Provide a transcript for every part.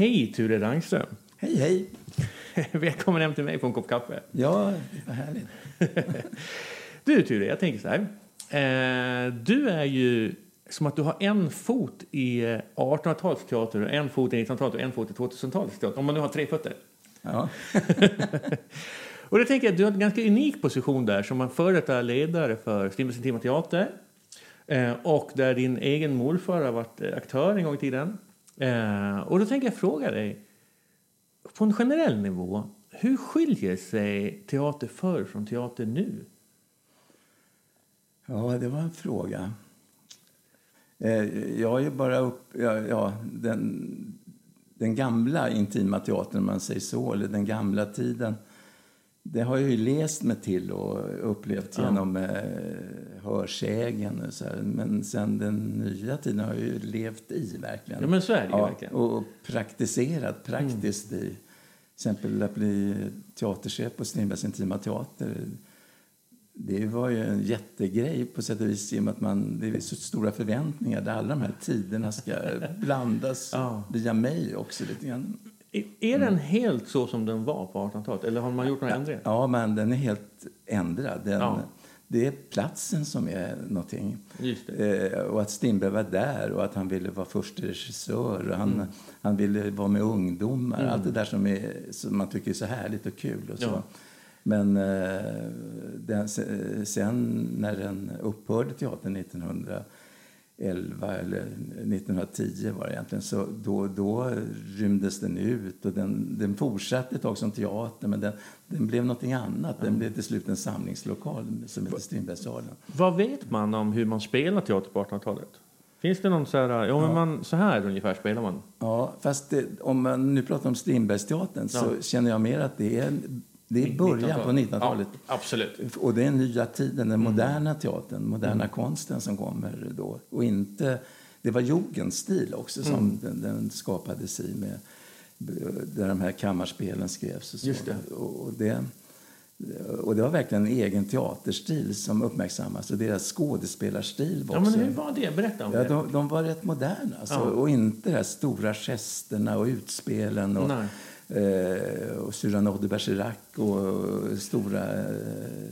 Hej Ture Rangström! Hej, hej! Välkommen hem till mig på en kopp kaffe. Ja, vad härligt. Du Ture, jag tänker så här. Eh, du är ju som att du har en fot i 1800-talsteater, en fot i 1900-talet och en fot i 2000-talets teater. Om man nu har tre fötter. Ja. Och det tänker jag, du har en ganska unik position där som en före detta ledare för Strindbergs Intima Teater. Eh, och där din egen morfar har varit eh, aktör en gång i tiden. Eh, och då tänker jag fråga dig, på en generell nivå, hur skiljer sig teater förr från teater nu? ja, det var en fråga. Eh, Jag är ju bara upp... Ja, ja, den, den gamla intima teatern, om man säger så, eller den gamla tiden det har jag ju läst mig till och upplevt Ja. genom eh, hörsägen. Och så här. Men sen den nya tiden har jag ju levt i, verkligen. Ja, men så är det Ja, verkligen. och praktiserat praktiskt i till exempel att bli teaterchef på Strindbergs Intima Teater. Det var ju en jättegrej på sätt och vis i och att man, det är så stora förväntningar där alla de här tiderna ska blandas Ja. via mig också lite grann. Är- Är den helt så som den var på 1800-talet? Eller har man gjort några ändringar? Ja, men den är helt ändrad. Den, Ja. Det är platsen som är någonting. Eh, och att Strindberg var där och att han ville vara första regissör. Och han, Mm. han ville vara med ungdomar. Allt det där som, är, som man tycker är så härligt och kul. Och så. Ja. Men eh, den, sen när den upphörde, teatern 1911 eller 1910 var det egentligen, så då, då rymdes den ut och den, den fortsatte ett tag som teater men den, den blev någonting annat. Den blev till slut en samlingslokal som heter Strindbergssalen. Vad vet man om hur man spelar teater på 1800-talet? Finns det någon så här, ja, men man, så här ungefär spelar man? Ja, fast det, om man nu pratar om Strindbergsteatern så Ja. känner jag mer att det är, det är början på 1900-talet. Ja, absolut. Och det är nya tiden, den Mm. moderna teatern, moderna konsten som kommer då. Och inte, det var Jugendstil också som Mm. den, den skapades i med där de här kammarspelen skrevs. Och, så. Just det. Och, det. Och det var verkligen en egen teaterstil som uppmärksammas. Och deras skådespelarstil var Ja, men hur var det? Berätta om Ja, det. de, de var rätt moderna. Alltså, Ja. Och inte de här stora gesterna och utspelen. Och, eh, och Cyrano de Bergerac och stora eh,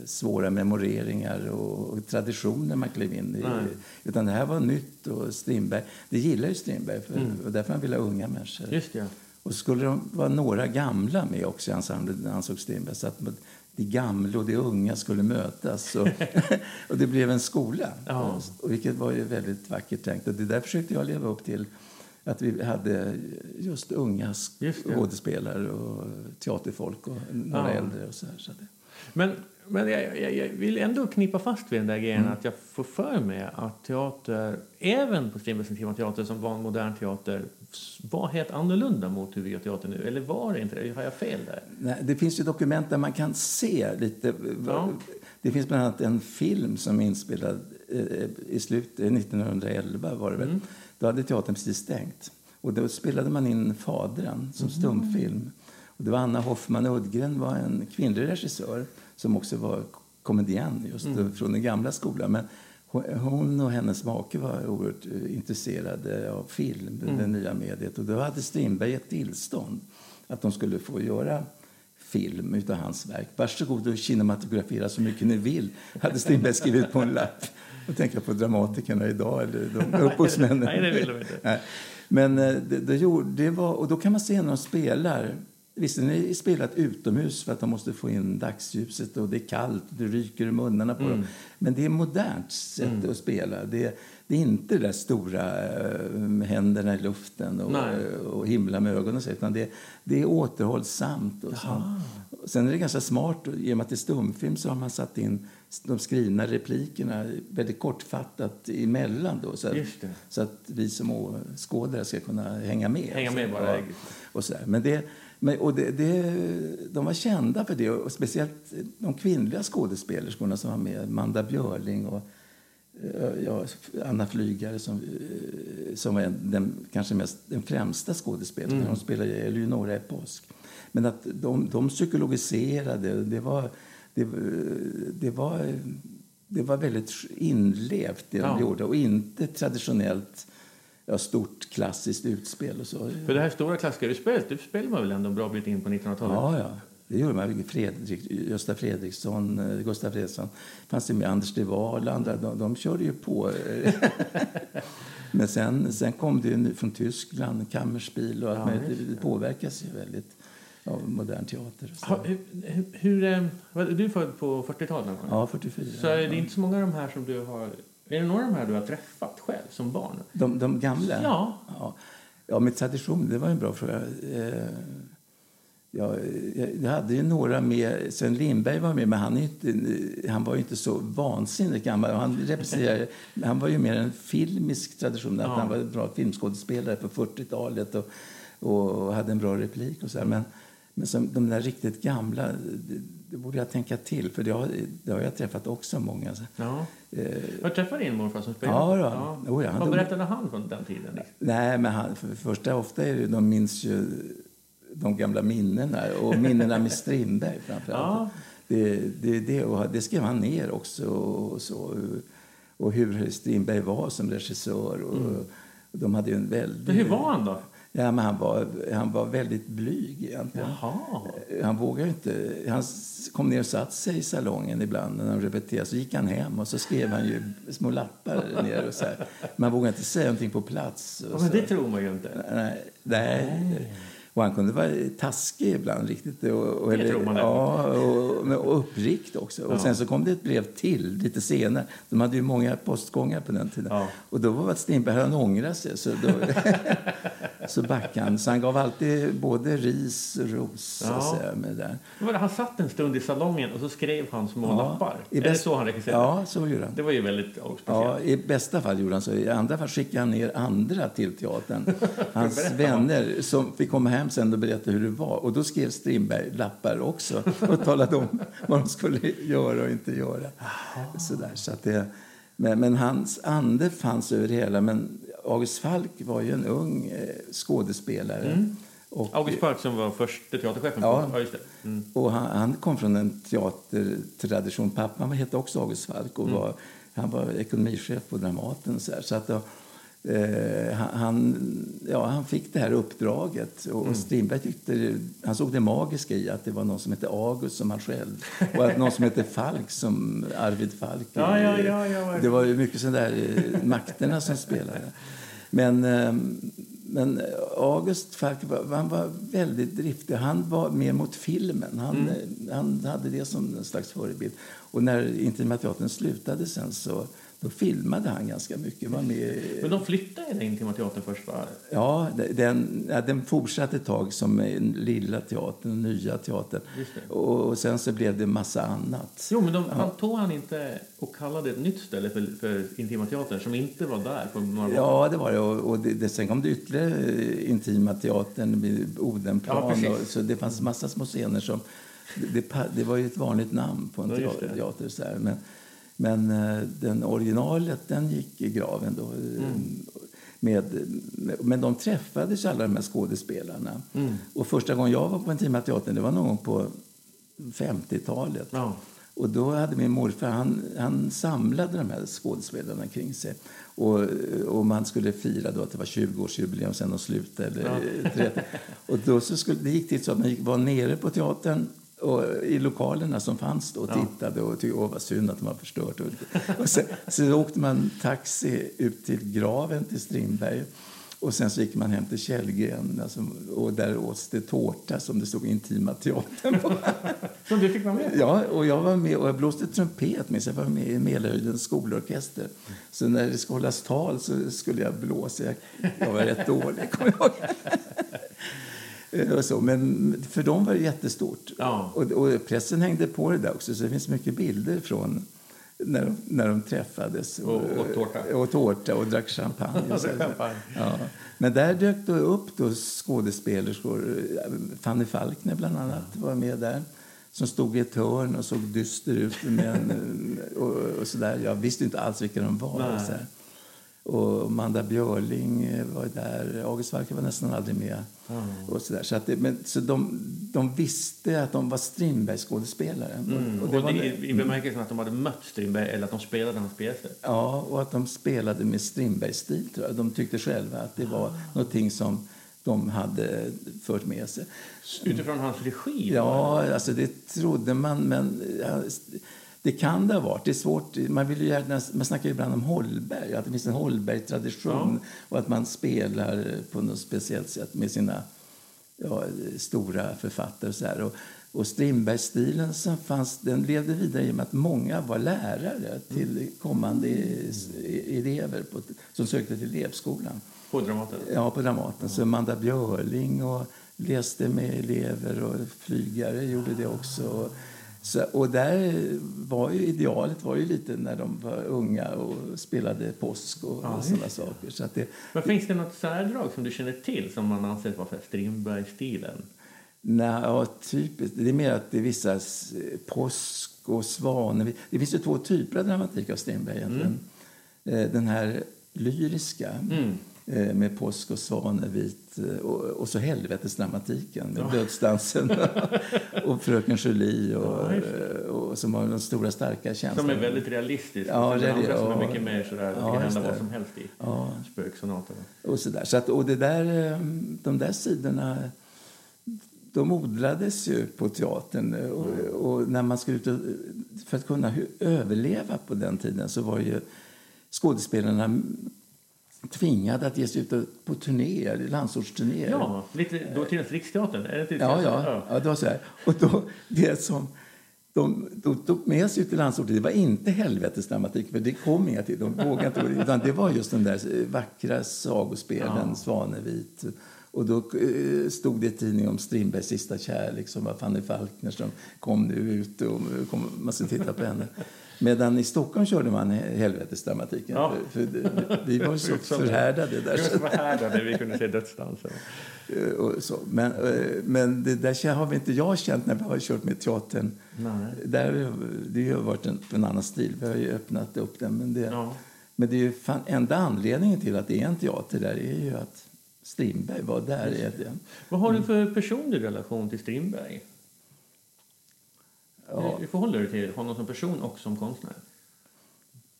svåra memoreringar och, traditioner man klev in i. Nej. Utan det här var nytt och Strindberg, det gillar ju Strindberg för, Mm. och därför han ville ha unga människor. Just det. Och skulle de vara några gamla med också i ensemblen, ansåg Strindberg, så att de gamla och de unga skulle mötas. Och, och det blev en skola. Ja. Och vilket var ju väldigt vackert tänkt. Och det där försökte jag leva upp till. Att vi hade just unga skådespelare och teaterfolk och några Ja. äldre. Och så här, så det. Men, men jag, jag, jag vill ändå knipa fast vid den där grejen Mm. att jag får för mig att teater, även på Strindbergs Intima Teater som var en modern teater, var helt annorlunda mot hur vi gör teater nu. Eller var det inte det? Har jag fel där? Nej, det finns ju dokument där man kan se lite. Ja. Det finns bland annat en film som är inspelad eh, i slutet 1911 var det väl. Mm. Då hade teatern precis stängt. Och då spelade man in Fadern som Mm. stumfilm. Och det var Anna Hoffman Uddgren var en kvinnlig regissör som också var komedian just Mm. från den gamla skolan. Men hon- hon och hennes make var oerhört eh, intresserade av film, Mm. det nya mediet. Och då hade Strindberg ett tillstånd att de skulle få göra film utav hans verk. Varsågod och kinematografera så mycket ni vill, hade Strindberg skrivit på en lapp. Jag tänker på dramatikerna idag, eller de upphovsmännen. Nej, det vill de inte. Nej. Men eh, det, det, gjorde, det var, och då kan man se när de spelar. Visst, den är spelat utomhus för att de måste få in dagsljuset och det är kallt och det ryker i munnarna på dem. Men det är modernt sätt att spela. Det, det är inte det där stora eh, händerna i luften och, och himla med ögonen, så, utan det, det är återhållsamt. Och sånt. Sen är det ganska smart, och i och med att det är stumfilm så har man satt in de skrivna replikerna väldigt kortfattat emellan. Då, så, att, så att vi som åskådare ska kunna hänga med. Hänga med bara. Ja, och så där. Men det, men, och det, det, de var kända för det, och speciellt de kvinnliga skådespelerskorna som var med, Manda Björling och ja, Anna Flygare som, eh, som var en, den, kanske mest, den främsta skådespelerskan. Mm. Hon spelade Eleonora i Påsk. Men att de, de psykologiserade, det var, det, det var, det var väldigt inlevt det de Ja. gjorde och inte traditionellt ja, stort klassiskt utspel och så. För det här stora klassiska utspelet, det spelar man väl ändå en bra bit in på 1900-talet? Ja, ja. Det gjorde man. Fredrik, Gösta Fredriksson, eh, Gustaf Fredriksson. fanns det med Anders de Waal och andra. De, de körde ju på. Men sen, sen kom det från Tyskland, Kammerspiel och allt ja, möjligt. Det påverkas ju väldigt av modern teater. Ha, hur, hur, eh, du är född på 40-talet? Ja, 44. Så är det inte så många av de här som du har... Är det några av de här du har träffat själv som barn? De, de gamla? Ja. ja. Ja, med tradition, det var en bra fråga. Eh, Ja, jag hade ju några med. Sven Lindberg var med, men han, inte, han var ju inte så vansinnigt gammal. Han, han var ju mer en filmisk tradition. Ja. Han var en bra filmskådespelare på 40-talet och, och, hade en bra replik. och så Men, men som de där riktigt gamla, det, det, borde jag tänka till. För det har, det har jag träffat också många. Ja. Eh, jag träffade din morfar som spelade. Ja, då. ja. Oh, ja. Vad berättade han från den tiden? Nej, men han, för första, ofta är det, de minns ju de gamla minnena och minnena med Strindberg framförallt. Ja. Det, det, det, och det skrev han ner också. Och, så, och hur Strindberg var som regissör. Och, mm. och de hade en väldigt... Men hur var han då? Ja, men han, var, han var väldigt blyg egentligen. Jaha. Han vågade inte... Han kom ner och satte sig i salongen ibland när de repeterade. Så gick han hem och så skrev han ju små lappar ner. Och så här. Man vågade inte säga någonting på plats. Ja, men det tror man ju inte. Nej. nej. Och han kunde vara taskig ibland. riktigt. Och, och, det tror man ja, och, och upprikt också. Ja. Och sen så kom det ett brev till lite senare. De hade ju många postgångar på den tiden. Ja. Och då var det Strindberg, han ångrade sig. Så, då, så backade han. Så han gav alltid både ris och ros. Ja. Så säga, med där. Men han satt en stund i salongen och så skrev han små ja, lappar. Är det så han regisserade? Ja, så gjorde han. Det var ju väldigt speciellt. Ja, I bästa fall gjorde han så. I andra fall skickade han ner andra till teatern. Hans vänner som fick komma hem sen och berätta hur det var. Och då skrev Strindberg lappar också och talade om vad de skulle göra och inte göra. Sådär, så att det, men, men, hans ande fanns över hela. Men August Falk var ju en ung eh, skådespelare. Mm. Och, August Falk som var första teaterchefen? Ja, ja mm. och han, han, kom från en teatertradition. Pappan hette också August Falk och mm. var, han var ekonomichef på Dramaten. Så, här, så att Eh, han, ja, han fick det här uppdraget. Och mm. Strindberg tyckte, han såg det magiska i att det var någon som hette August som han själv och att någon som hette Falk som Arvid Falk. Ja, ja, ja, ja, Det var ju mycket sådana där eh, makterna som spelade. Men, eh, men August Falk han var väldigt driftig. Han var mer mot filmen. Han, mm. han hade det som en slags förebild. Och när Intima Teatern slutade sen så då filmade han ganska mycket. Var med... Men de flyttade in till teatern först va? Ja, den, den fortsatte ett tag som lilla teatern, nya teatern. Och, och, sen så blev det massa annat. Jo, men de, ja. han tog han inte och kallade ett nytt ställe för, för Intima teatern som inte var där på några Ja, det var det. Och, och det, det, sen kom det ytterligare Intima teatern vid Odenplan. Ja, och, så det fanns massa små scener som... Det, det var ju ett vanligt namn på en teater. teater så här. Men, men eh, den originalet den gick i graven då. Mm. Med, men de träffades alla de här skådespelarna. Mm. Och första gången jag var på Intima teatern det var någon gång på 50-talet. Ja. Och då hade min morfar, han, han samlade de här skådespelarna kring sig. Och, och man skulle fira då att det var 20-årsjubileum sen de slutade. Ja. och då så skulle, det gick till så att man gick, var nere på teatern och i lokalerna som fanns då och tittade och tyckte åh vad synd att de har förstört. Och sen, så åkte man taxi ut till graven till Strindberg och sen så gick man hem till Källgren alltså, och där åts det tårta som det stod Intima teatern på. Som du fick vara med Ja, och jag var med och jag blåste trumpet med, så jag var med i Mälarhöjdens skolorkester. Så när det skulle hållas tal så skulle jag blåsa. Jag, jag var rätt dålig, kommer jag ihåg. Eh, och så. Men för dem var det jättestort. Ja. Och, och, pressen hängde på det där också, så det finns mycket bilder från när de, när de träffades. Och, och tårta. Och tårta och drack champagne. Och så. ja. Men där dök det upp då skådespelerskor. Fanny Falkner bland annat var med där. Som stod i ett hörn och såg dyster ut. Med en, och, och så där. Jag visste inte alls vilka de var. Och Amanda Björling var där. August Walker var nästan aldrig med. Mm. Och så där. Så, att det, men, så de, de visste att de var Strindberg-skådespelare. Mm. Och Och det var, det, I bemärkelsen att de hade mött Strindberg eller att de spelade hans pjäser. ja, och att de spelade med Strindberg-stil, tror jag. De tyckte själva att det var Ah. någonting som de hade fört med sig. Utifrån hans regi? Ja, alltså det trodde man, men det kan det ha varit. Det är svårt. Man, vill ju gärna, man snackar ju ibland om Holberg, att det finns en Holberg-tradition och att man spelar på något speciellt sätt med sina ja, stora författare. Och så här. Och, och Strindberg-stilen som fanns, den levde vidare i och med att många var lärare till kommande elever på, som sökte till elevskolan. På Dramaten? Ja, på Dramaten. Så Amanda Björling och läste med elever och flygare gjorde det också. Så, och där var ju idealet var ju lite när de var unga och spelade påsk och, Ja, och sådana saker. Så att det, Men finns det något särdrag som du känner till som man anser vara Strindberg-stilen? nej, ja, typiskt. Det är mer att det är vissa påsk och svanen. Det finns ju två typer av dramatik av Strindberg egentligen. Eh, Den här lyriska Mm. Eh, med påsk och svanevit eh, och, och så helvetesdramatiken med Ja. dödsdansen och fröken Julie och, Ja, eh, och, som har de stora starka känslorna. Som är väldigt realistisk. Ja, det andra som ja. är mycket mer sådär, det Ja, kan hända vad som helst i Ja, spöksonaterna. och så där. Så att, och det där, de där sidorna de odlades ju på teatern. Och, och när man skulle ut och, för att kunna överleva på den tiden så var ju skådespelarna tvingade att ge sig ut på turnéer, landsortsturnéer. Ja, lite dåtidens Riksteatern. Är det Ja, ja, ja, det var så här. Och då, det som de, de tog med sig ut i landsorten, det var inte helvetesdramatik, för det kom inga till. De vågade inte, utan det var just den där vackra sagospelen, Ja. Svanevit. Och då eh, stod det i tidningen om Strindbergs sista kärlek som var Fanny Falkner som kom nu ut och kom, man skulle titta på henne. Medan i Stockholm körde man helvetesdramatiken. Ja. För, för vi var så förhärdade där. Det så- var så härdade vi kunde se dödsdansen. Eh, Och så. Men, eh, men det där har vi inte jag känt när vi har kört med teatern. Nej. Där, det har varit en, en annan stil. Vi har ju öppnat upp den. Men det, Ja. men det är ju fan, enda anledningen till att det är en teater där är ju att Strindberg var där. Vad har du för personlig relation till Strindberg? Ja, Hur förhåller du dig till honom som person och som konstnär?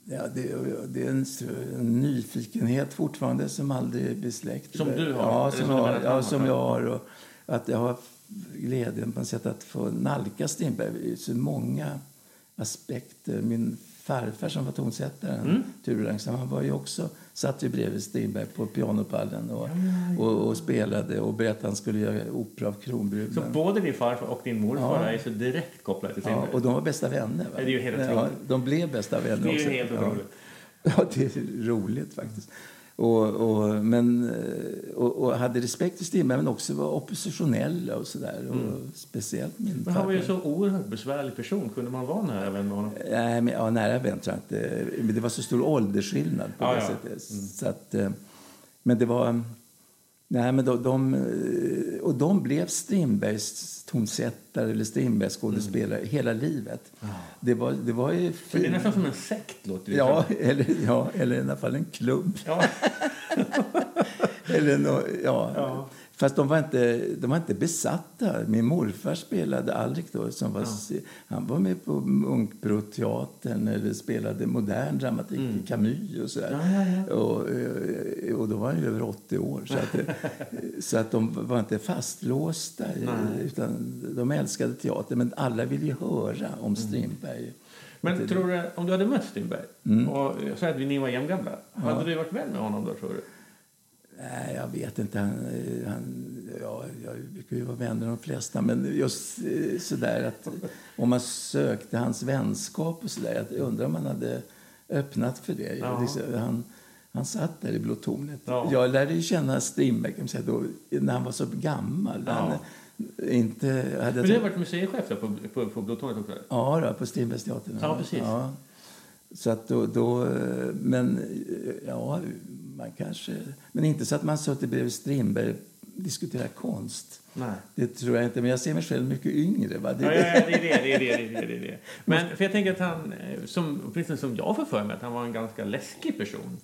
ja, det, det är en, en nyfikenhet fortfarande som aldrig blir släckt. Som du har? Ja, som, menar att ja, har? som jag har. Och att jag har glädjen på något sätt att få nalkas Strindberg i så många aspekter. Min farfar som var tonsättaren, Mm. Ture Langsam, han var ju också, satt ju bredvid Strindberg på pianopallen och, och, och spelade och berättade att han skulle göra opera av Så Kronbruden. både din farfar och din morfar Ja. är så direkt kopplade till Ja, Strindberg? och de var bästa vänner. Va? Det är ju helt ja, de blev bästa vänner det är också. ju helt ja. otroligt. Ja, det är roligt faktiskt. Och, och, men, eh, och, och hade respekt för Strindberg men också var oppositionella och sådär. Och speciellt min Mm. Men han var ju så oerhört besvärlig person. Kunde man vara nära vän med honom? Nej, men, ja, nära vän tror jag inte. Men det var så stor åldersskillnad på Ja, det ja. sättet. Så att, eh, men det var... Nej, men de, de, eh, och de blev Strindbergs tonsättare eller Strindbergs skådespelare hela livet. Det, var, det var ju För det är fint. nästan som en sekt låter det Ja, eller, ja, eller i alla fall en klubb. Ja. Eller nå, ja. Ja. Fast de var, inte, de var inte besatta. Min morfar spelade Alrik då, som var, han var med på Munkbroteatern eller spelade modern dramatik, Camus och sådär. Mm. Ja, ja, ja. Och, eh, och då var han ju över 80 år. Så att, eh, så att de var inte fastlåsta, i- Nej. utan de älskade teater. Men alla ville ju höra Mm. om Strindberg. Men tror du, om du hade mött Strindberg Mm. och så att ni var jämngamla, hade du varit vän med honom då tror du? Nej, jag vet inte. Han, han, ja, jag brukar ju vara vän med de flesta. Men just eh, sådär att om man sökte hans vänskap och sådär. Jag undrar om han hade öppnat för det. Ja. Liksom, han, han satt där i Blå tornet. Ja. Jag lärde ju känna Strindberg kan man säga, då, när han var så gammal. Ja. Han inte hade... Men du har varit museichef på, på, på Blåtornet också? Ja, då, på Strindbergsteatern. Ja, precis. Ja. Så att då, då, eh, men ja, man kanske... Men inte så att man suttit bredvid Strindberg och diskuterat konst. Nej. Det tror jag inte, men jag ser mig själv mycket yngre. Va? Det, Ja, ja, ja, det är det, det är det, det, är det. Men för jag tänker att han, eh, som, åtminstone som jag får för mig, att han var en ganska läskig person.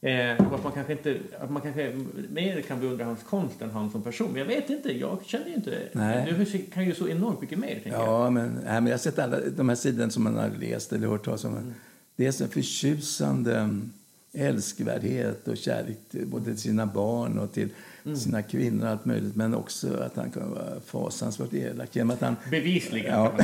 Eh, att man kanske inte, att man kanske mer kan beundra hans konst än han som person. Men jag vet inte, jag känner ju inte Nej. Du kan ju så enormt mycket mer, tänker jag. Ja, men, nej, men jag har sett alla de här sidorna som man har läst eller hört talas om. Mm. Det är så förtjusande älskvärdhet och kärlek både till sina barn och till Mm. sina kvinnor och allt möjligt. Men också att han kan vara fasansvärt elak. Genom att han, Bevisligen. Ja.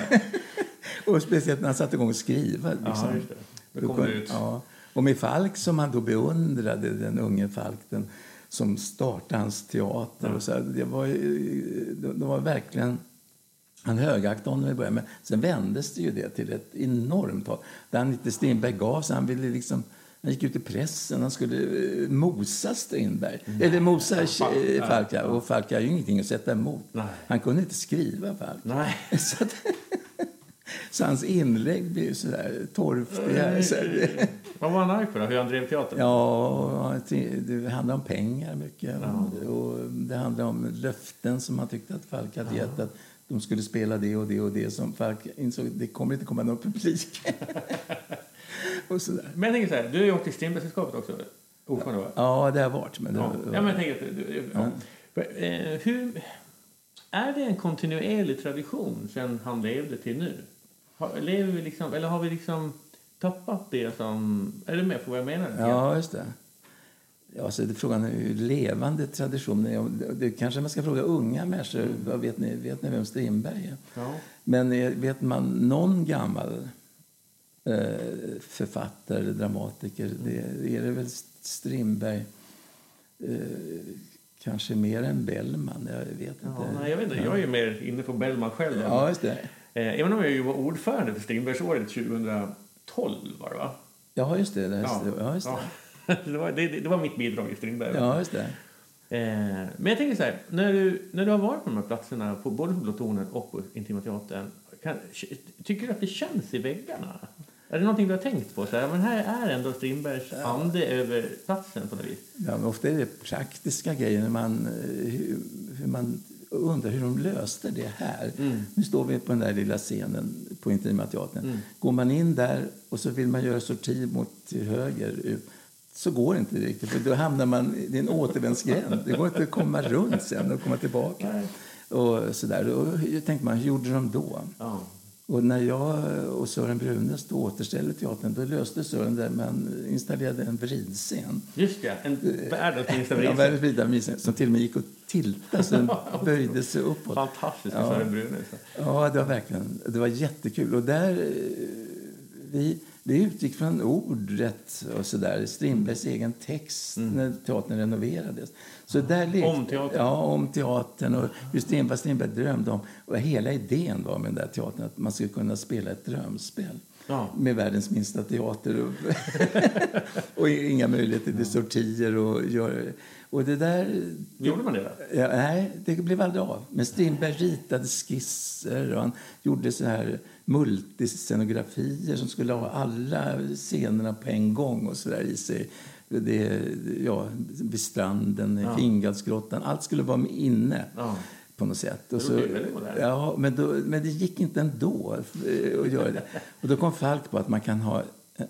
och speciellt när han satte igång att skriva. Liksom. Just det. Då kom det ut. Ja. Och med Falk som han då beundrade, den unge Falk, den, som startade hans teater. Och så här, det var, det det var verkligen... Han högaktade honom i början, men sen vändes det ju det till ett enormt hat. Där han inte Strindberg gav sig. Han ville liksom... Han gick ut i pressen. Han skulle eh, mosa Strindberg. Eller mosa eh, Falk. ja. Och Falk har ju ingenting att sätta emot. Nej. Han kunde inte skriva Falk. Nej. Så, att, så hans inlägg blev ju sådär torftiga. Så här, Vad var han arg då? Hur han drev teatern? Ja, det handlar om pengar mycket. Och det handlar om löften som han tyckte att Falk hade gett. Att de skulle spela det och det och det som Falk insåg det kommer inte komma någon publik. och sådär. Men jag tänker så här, du har ju åkt till Strindbergssällskapet också. Ordförande, va? Ja, det har varit. Men det, Ja. ja, men jag tänker att du, ja. Eh, Hur, är det en kontinuerlig tradition sen han levde till nu? Har, lever vi liksom, eller har vi liksom tappat det som... Är du med på vad jag menar? Ja, just det. Ja, så det, frågan är hur levande traditionen är. Det, kanske man ska fråga unga människor. Vad vet, ni, vet ni vem Strindberg är? Ja. Men eh, vet man någon gammal författare eller dramatiker, det är det väl Strindberg. Eh, kanske mer än Bellman, jag vet inte. Ja, nej, jag vet inte. Jag är ju mer inne på Bellman själv. Ja, just det. Eh, Även om jag ju var ordförande för Strindbergsåret 2012 var det va? Ja, just det. det, Ja. ja, just det. Ja. det, var, det, det var mitt bidrag i Strindberg. Ja, just det. Eh, men jag tänker så här, när du, när du har varit på de här platserna, på, både på Blåtonen och på Intima Teatern, kan, tycker du att det känns i väggarna? Är det någonting du har tänkt på? Så här, men här är ändå Strindbergs ande över platsen på något vis. Ja, men ofta är det praktiska grejer. När man, eh, hur, hur man undrar hur de löste det här. Nu står vi på den där lilla scenen på Intima teatern. Går man in där och så vill man göra sorti mot till höger ut, så går det inte riktigt. För då hamnar man i en återvändsgränd. Det går inte att komma runt sen och komma tillbaka. Och så där. Och jag tänkte man, hur gjorde de då? Ja. Och när jag och Sören Brunes då återställde teatern, då löste Sören det. Man installerade en vridscen. Just det, en världens minsta Ja, vris. världens vridscen som till och med gick att tilta så den böjde sig uppåt. Fantastiskt med Ja. Sören Brune. så. Ja, det var verkligen det var jättekul. Och där, eh, vi, vi utgick från ordet och så där. Strindbergs egen text när teatern renoverades. Så där lekte- Om teatern? Ja, om teatern och hur Strindberg, Strindberg drömde om. Och hela idén var med den där teatern att man skulle kunna spela ett drömspel. Ja. Med världens minsta teater och, och inga möjligheter till sortier och göra... Och det där... Gjorde man det? Ja, nej, det blev aldrig av. Men Strindberg ritade skisser och han gjorde så här multiscenografier som skulle ha alla scenerna på en gång och så där i sig. Det, ja, vid stranden, i Fingalsgrottan. Allt skulle vara med inne Ja. på något sätt. Och så, ja, men, då, men det gick inte ändå eh, att göra det. Och då kom Falk på att man kan ha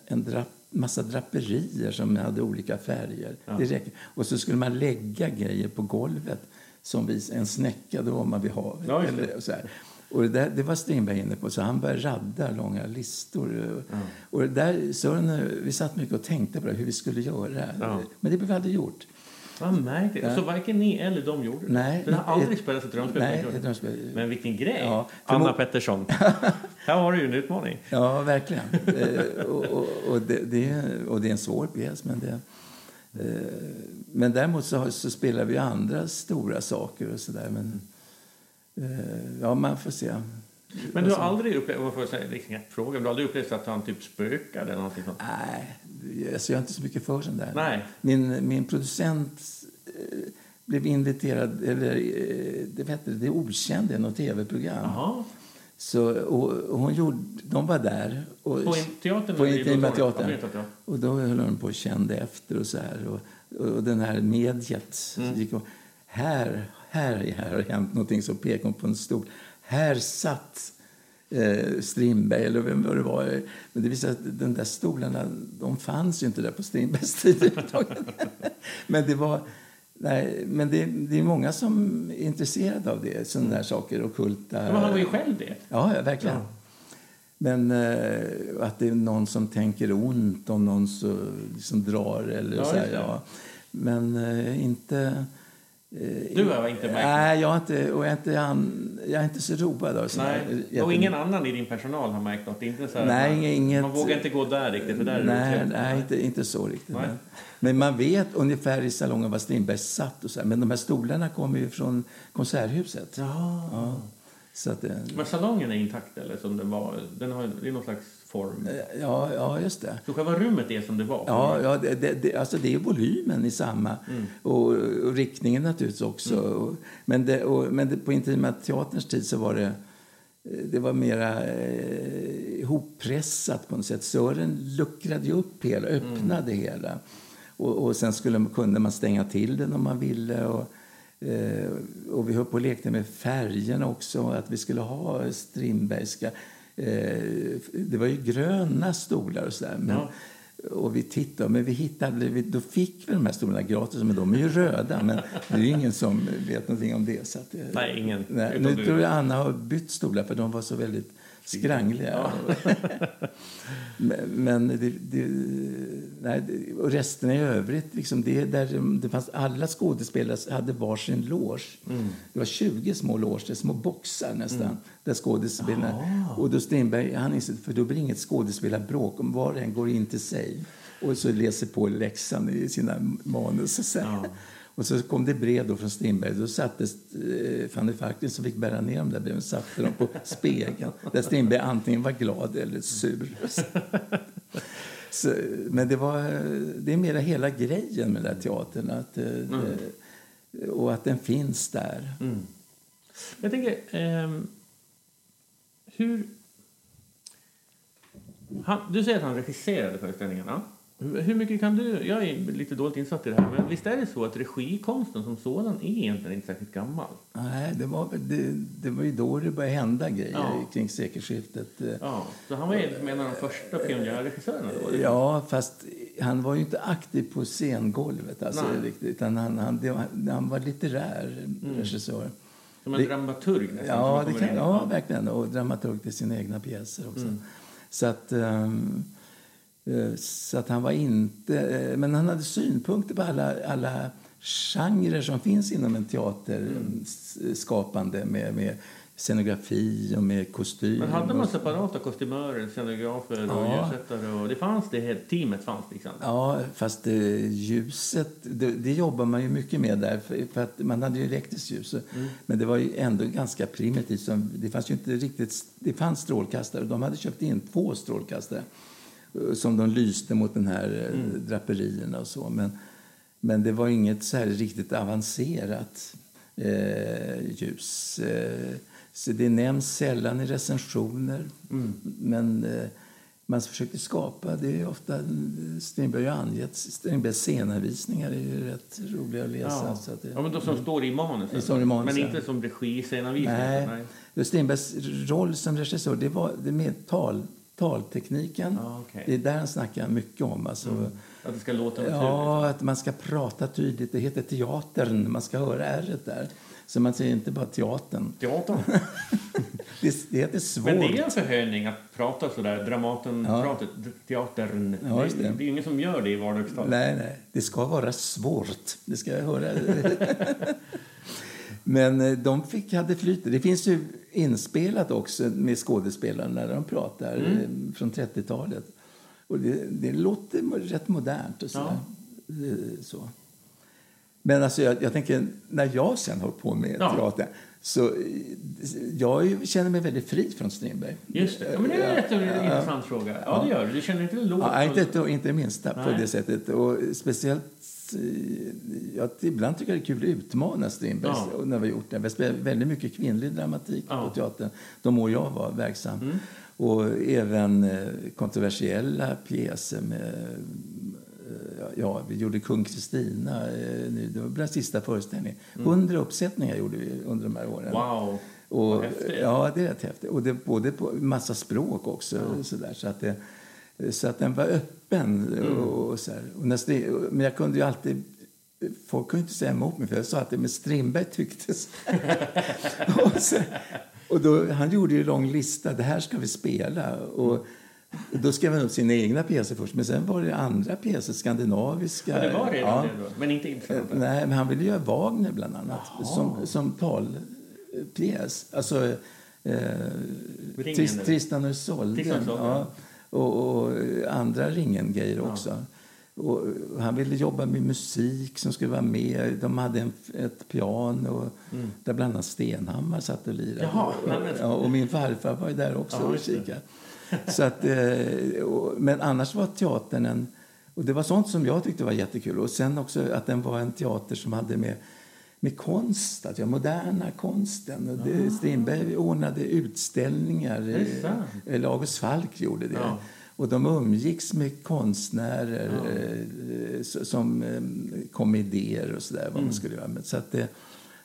en drap, massa draperier som hade olika färger. Det räcker. Och så skulle man lägga grejer på golvet som vis, en snäcka, då var man vid havet. Ja, det. Eller så här. Och det, där, det var Strindberg inne på, så han började radda långa listor. Och det där, Sören, vi satt mycket och tänkte på det, hur vi skulle göra. Ja. Men det blev aldrig gjort. Vad märkligt. Så varken ni eller de gjorde det? Nej. Den har aldrig spelats ett drömspel? Nej, ett drömspel. Men vilken grej! Ja, Anna Pettersson. Här har du ju en utmaning. Ja, verkligen. eh, och, och, och, det, det är, och det är en svår pjäs. Men, det, eh, men däremot så, så spelar vi andra stora saker och sådär. Men eh, ja, man får se. Men du har aldrig upplevt, får jag säga, är ingen fråga, du har aldrig upplevt att han typ spökade eller någonting sånt? Nej, alltså jag är inte så mycket för sånt där. Nej. Min, min producent eh, blev inviterad, eller eh, det vet det, okände, något tv-program. Så, och, hon gjorde, de var där. Och, På teatern På Intima teatern. Ja. Och då höll hon på och kände efter och så här. Och, och den här mediet Mm. gick och, här, här, här har hänt någonting så pekade hon på en stol. Här satt eh, Strindberg eller vem det var. Men det visade att de där stolarna, de fanns ju inte där på Strindbergs tid. men det var... Nej, men det, det, är många som är intresserade av det, sådana där saker, ockulta... Men han var ju själv det. Ja, verkligen. Ja. Men eh, att det är någon som tänker ont om någon som liksom drar eller ja, så här, ja. Men eh, inte... Eh, du har inte märkt Nej, jag, inte, och jag, är inte, jag är inte så road av Nej. Och ingen annan i din personal har märkt något? Inte så nej, man, inget, man vågar inte gå där riktigt? För där nej, är nej, inte, inte så riktigt. Nej. Men man vet ungefär i salongen var Strindberg satt. Och så här. Men de här stolarna kommer ju från Konserthuset. Ja. ja. Så att. Men salongen är intakt eller som den var? Den har, det är någon slags form? Eh, ja, ja just det. Så själva rummet är som det var? Ja, ja det, det, det, alltså det är volymen i samma. Mm. Och, och, riktningen naturligtvis också. Mm. Och, men det, och, men på Intima Teaterns tid så var det eh, det var mera eh, ihoppressat på något sätt. Sören luckrade upp hela, öppnade mm. hela. Och, och sen skulle, kunde man stänga till den om man ville. Och, Eh, och vi höll på och lekte med färgerna också, att vi skulle ha Strindbergska. Eh, det var ju gröna stolar och sådär. Men, ja. Och vi tittade, men vi hittade, då fick vi de här stolarna gratis, men de är ju röda. Men det är ingen som vet någonting om det. Så att, nej, ingen. Nej, nu tror jag Anna har bytt stolar, för de var så väldigt skrangliga. Ja. men det, det, nej, och resten i övrigt, liksom det, där det fanns, alla skådespelare hade varsin loge. Mm. Det var 20 små loger, små boxar nästan, mm. där skådespelarna... Ah. Och då Strindberg, han insåg, för då blir inget skådespelarbråk om var och en går in till sig och så läser på läxan i sina manus. Och så. Ja. Och så kom det brev då från Strindberg. Då sattes eh, Fanny Falkner som fick bära ner de där breven satte dem på spegeln. Där Strindberg antingen var glad eller sur. Så, men det, var, det är mera hela grejen med den teatern. Att, eh, mm. det, och att den finns där. Mm. Jag tänker, eh, hur... Han, du säger att han regisserade föreställningarna. Hur mycket kan du... Jag är lite dåligt insatt i det här, men visst är det så att regikonsten som sådan är egentligen inte särskilt gammal? Nej, det var, det, det var ju då det började hända grejer ja. kring sekelskiftet. Ja, så han var en av de första pionjärregissörerna då? Ja, fast han var ju inte aktiv på scengolvet, alltså, riktigt, utan han, han, var, han var litterär mm. regissör. Som en det, dramaturg nästan? Ja, det kan, ja, verkligen. Och dramaturg till sina egna pjäser också. Mm. Så att... Um, Eh, så att han var inte... Eh, men han hade synpunkter på alla, alla genrer som finns inom en teaterskapande mm. med, med scenografi och med kostym. Men hade man separata kostymörer, scenografer och ja. ljussättare? Och det fanns det, teamet fanns liksom? Ja, fast ljuset, det, det jobbar man ju mycket med där. För, för att man hade ju elektriskt ljus. Mm. Men det var ju ändå ganska primitivt. Det fanns ju inte riktigt... Det fanns strålkastare. De hade köpt in två strålkastare som de lyste mot den här eh, mm. draperierna och så. Men, men det var inget så här riktigt avancerat eh, ljus. Eh, så det nämns sällan i recensioner. Mm. Men eh, man försökte skapa, det är ofta Strindberg har angett, Strindbergs scenanvisningar är ju rätt roliga att läsa. Ja, så att det, ja men de som mm. står i manuset, i manus, men inte som regiscenanvisningar? Nej. Nej. Strindbergs roll som regissör, det var det med tal taltekniken. Ah, okay. Det är där han snackar mycket om. Alltså, mm. Att det ska låta naturligt? Ja, att man ska prata tydligt. Det heter teatern. Man ska höra r där. Så man säger inte bara teatern. Teatern? det, det heter svårt. Men det är en förhöjning att prata så där, Dramaten-pratet, ja. teatern. Ja, det, det. det, är ingen som gör det i vardagstal. Nej, nej. Det ska vara svårt. Det ska jag höra. Men eh, de fick, hade flyt. Det finns ju inspelat också med skådespelarna när de pratar mm. Eh, från 30-talet. Och det, det låter rätt modernt och sådär. Ja. Så. Men alltså jag, jag, tänker, när jag sen har på med ja. teater så jag känner mig väldigt fri från Strindberg. Just det. Ja, men det är en rätt intressant fråga. Ja, det gör du. Du känner inte låt? Ja, inte, inte minsta Nej. på det sättet. Och speciellt jag, ibland tycker jag det är kul att utmana Strindberg. Ja. När vi gjort det. Vi spelade väldigt mycket kvinnlig dramatik ja. på teatern de år jag var verksam. Mm. Och även eh, kontroversiella pjäser med eh, ja, vi gjorde Kung Kristina. Eh, det var den sista föreställningen. Mm. Hundra uppsättningar gjorde vi under de här åren. Wow. Och, Vad häftigt. ja, det är rätt häftigt. Och det både på massa språk också. Så, där, så, att det, så att den var öppen. Mm. Och, och så. Och när, Stri- men jag kunde ju alltid... Folk kunde inte säga emot mig, för jag sa att det med Strindberg tycktes. och, så, och då, han gjorde ju en lång lista. Det här ska vi spela. Och, då skrev han upp sina egna pjäser först, men sen var det andra pjäser, skandinaviska. Ja, det var redan Ja. det då. Men inte Eh, Ibsen. Nej, men han ville göra Wagner bland annat som, som talpjäs. Alltså eh, och Isolde. Tristan och Isolde, Ja, och, och andra ringen-grejer också. Och han ville jobba med musik som skulle vara med. De hade en, ett piano där bland annat Stenhammar satt och lirade. Mm. Jaha, men- ja, och min farfar var ju där också Ja, och kikade. Så att, eh, och, men annars var teatern en... Och det var sånt som jag tyckte var jättekul. Och sen också att den var en teater som hade med, med konst att göra, moderna konsten. Och det, Strindberg ordnade utställningar. Sant. Eh, August Falk gjorde det. Ja. Och de umgicks med konstnärer eh, s- som eh, kom med idéer och sådär vad man skulle göra. Så att det,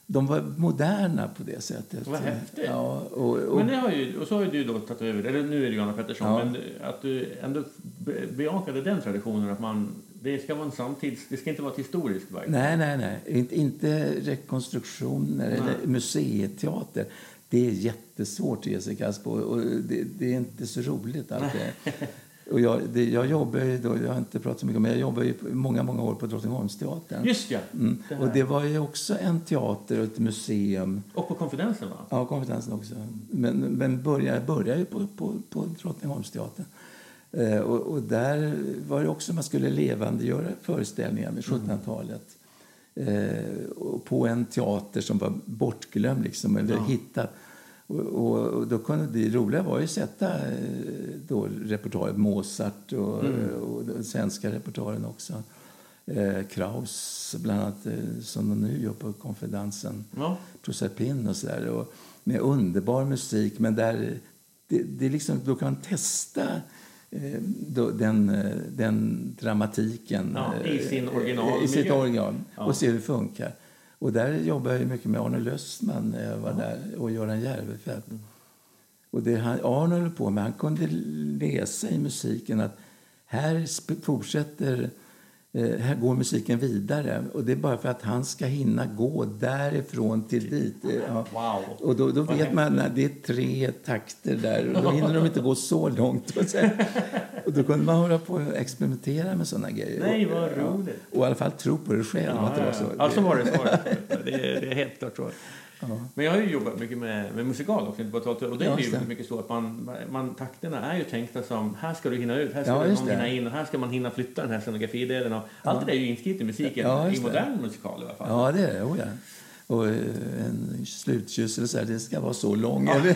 de var moderna på det sättet. Vad häftigt. Ja, och, och, Men det har ju, och så har ju du då tagit över, eller nu är det ju Anna Pettersson, Ja. men att du ändå be- bejakade den traditionen att man, det ska vara en samtids, det ska inte vara ett historiskt verk. Nej, nej, nej. Inte, inte rekonstruktioner eller museiteater. Det är jättesvårt att ge sig kast på och det, det är inte så roligt alltid. Och jag, det, jag jobbar ju då, jag har inte pratat så mycket om men jag jobbar ju många, många år på Drottningholmsteatern. Just ja! Mm. Det. Och det var ju också en teater och ett museum. Och på konfidensen va? Ja, kompetensen också. Men, men började, började ju på, på, på Drottningholmsteatern. Eh, och, och där var det också man skulle levandegöra föreställningar med 1700-talet. Eh, och på en teater som var bortglömd, liksom, eller hittad. Och, och, och då kunde det roliga var ju att sätta eh, då repertoaret Mozart och, och den svenska repertoaren också. Eh, Kraus, bland annat, eh, som de nu gör på konferensen. Ja. Proserpin och sådär. Och med underbar musik, men där det, det är liksom, då kan man testa eh, den, eh, den dramatiken Ja, eh, i sin originalmiljö. i sitt original Ja. och se hur det funkar. Och där jobbar jag mycket med Arne Löstman när jag var där och Göran Järvefelt. Mm. Och det han, Arne höll på med, han kunde läsa i musiken att här fortsätter Eh, här går musiken vidare. Och Det är bara för att han ska hinna gå därifrån till dit. Eh, Ja. Wow. Och då, då vet man att det är tre takter där. Och då hinner de inte gå så långt. Och, så, och då kunde man hålla på och experimentera med såna grejer. Nej, och, vad roligt. Och i alla fall tro på det själv. att det var så. Ja, så var det. Så var det. Det, är, det är helt klart så. Men jag har ju jobbat mycket med, med musikal också, inte bara teater. Och det Ja, är ju det. väldigt mycket så att man, man, takterna är ju tänkta som här ska du hinna ut, här ska Ja, någon hinna in och här ska man hinna flytta den här scenografidelen. Och allt det där är ju inskrivet i musiken, Ja, i just det. modern musikal i alla fall. Ja, det är det. Oh, ja. Och eh, en slutkyss eller så här, det ska vara så lång. Eller,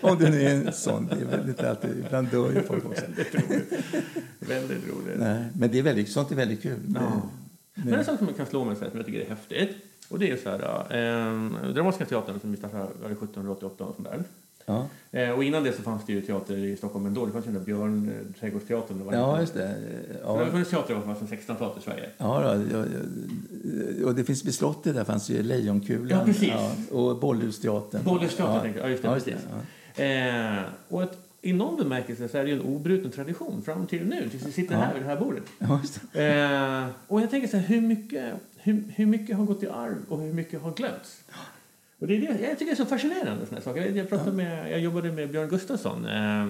om det nu är en sån. Det är väl inte alltid, ibland dör ju folk också. Väldigt roligt. väldigt roligt. Nej, men det är väldigt, sånt är väldigt kul. Ja. Men en sak som man kan slå mig så här, som jag tycker är häftigt. Och det är så här, eh, Dramatiska teatern som vi startade var det 1788 och sånt där. Ja, Eh, och innan det så fanns det ju teater i Stockholm ändå. Det fanns ju den där Björn eh, Trädgårdsteatern. Var ja just det. Så det har Ja, funnits teater i alla fall sedan 1600-talet i Sverige. ja, då, ja, ja, och det finns vid slottet, där fanns ju Lejonkulan. Ja, precis. och Bollhusteatern. Bollhusteatern, ja. jag. Ja, just det, Ja, just det, precis. ja. Eh, och att, i någon bemärkelse så är det ju en obruten tradition fram till nu, tills vi sitter Ja. här vid det här bordet. Ja. Eh, och jag tänker så här, hur mycket, hur, hur mycket har gått i arv och hur mycket har glömts? Och det är det, jag tycker det är så fascinerande såna saker. Jag, pratade med, jag jobbade med Björn Gustafsson. Eh,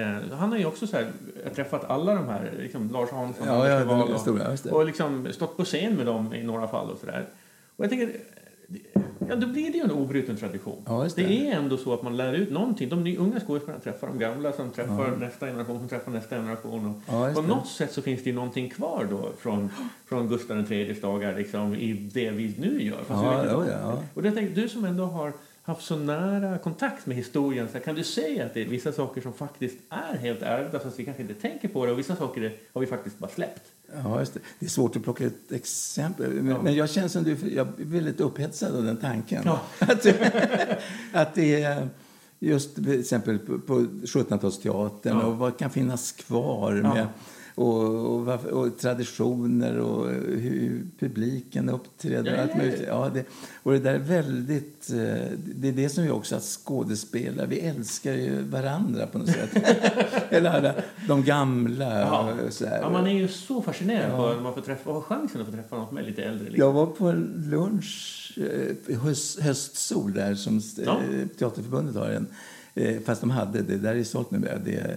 eh, han har ju också så här, träffat alla de här, liksom Lars Hansson, Ja, ja, och, stora, det. och liksom stått på scen med dem i några fall och sådär. Och jag tänker, ja då blir det ju en obruten tradition. Ja, det. det. är ändå så att man lär ut någonting. De unga skådespelarna träffar de gamla som träffar nästa generation som träffar nästa generation. Och Ja, på det. något sätt så finns det ju någonting kvar då från, från Gustav IIIs dagar liksom, i det vi nu gör. Fast Ja, inte ja, ja. Och jag tänkte, du som ändå har haft så nära kontakt med historien, så kan du säga att det är vissa saker som faktiskt är helt ärvda fast vi kanske inte tänker på det och vissa saker har vi faktiskt bara släppt? Ja, det. det är svårt att plocka ett exempel. Men, Ja. men jag känner som du, jag är väldigt upphetsad av den tanken. Ja. Att, att det är just till exempel på, på 1700-talsteatern Ja. och vad kan finnas kvar med och, och, och traditioner och hur publiken uppträder. Och allt ja, möjligt. Ja, det, och det där är väldigt... eh, Det är det som vi också att skådespelare, vi älskar ju varandra på något sätt. Eller alla, de gamla Ja. och så här. Ja, man är ju så fascinerad Ja. på när man får träffa, har chansen att få träffa någon som är lite äldre. Liksom. Jag var på en lunch, eh, höst, höstsol där som eh, Ja. Teaterförbundet har en. Eh, fast de hade det, där är sålt numera. Det,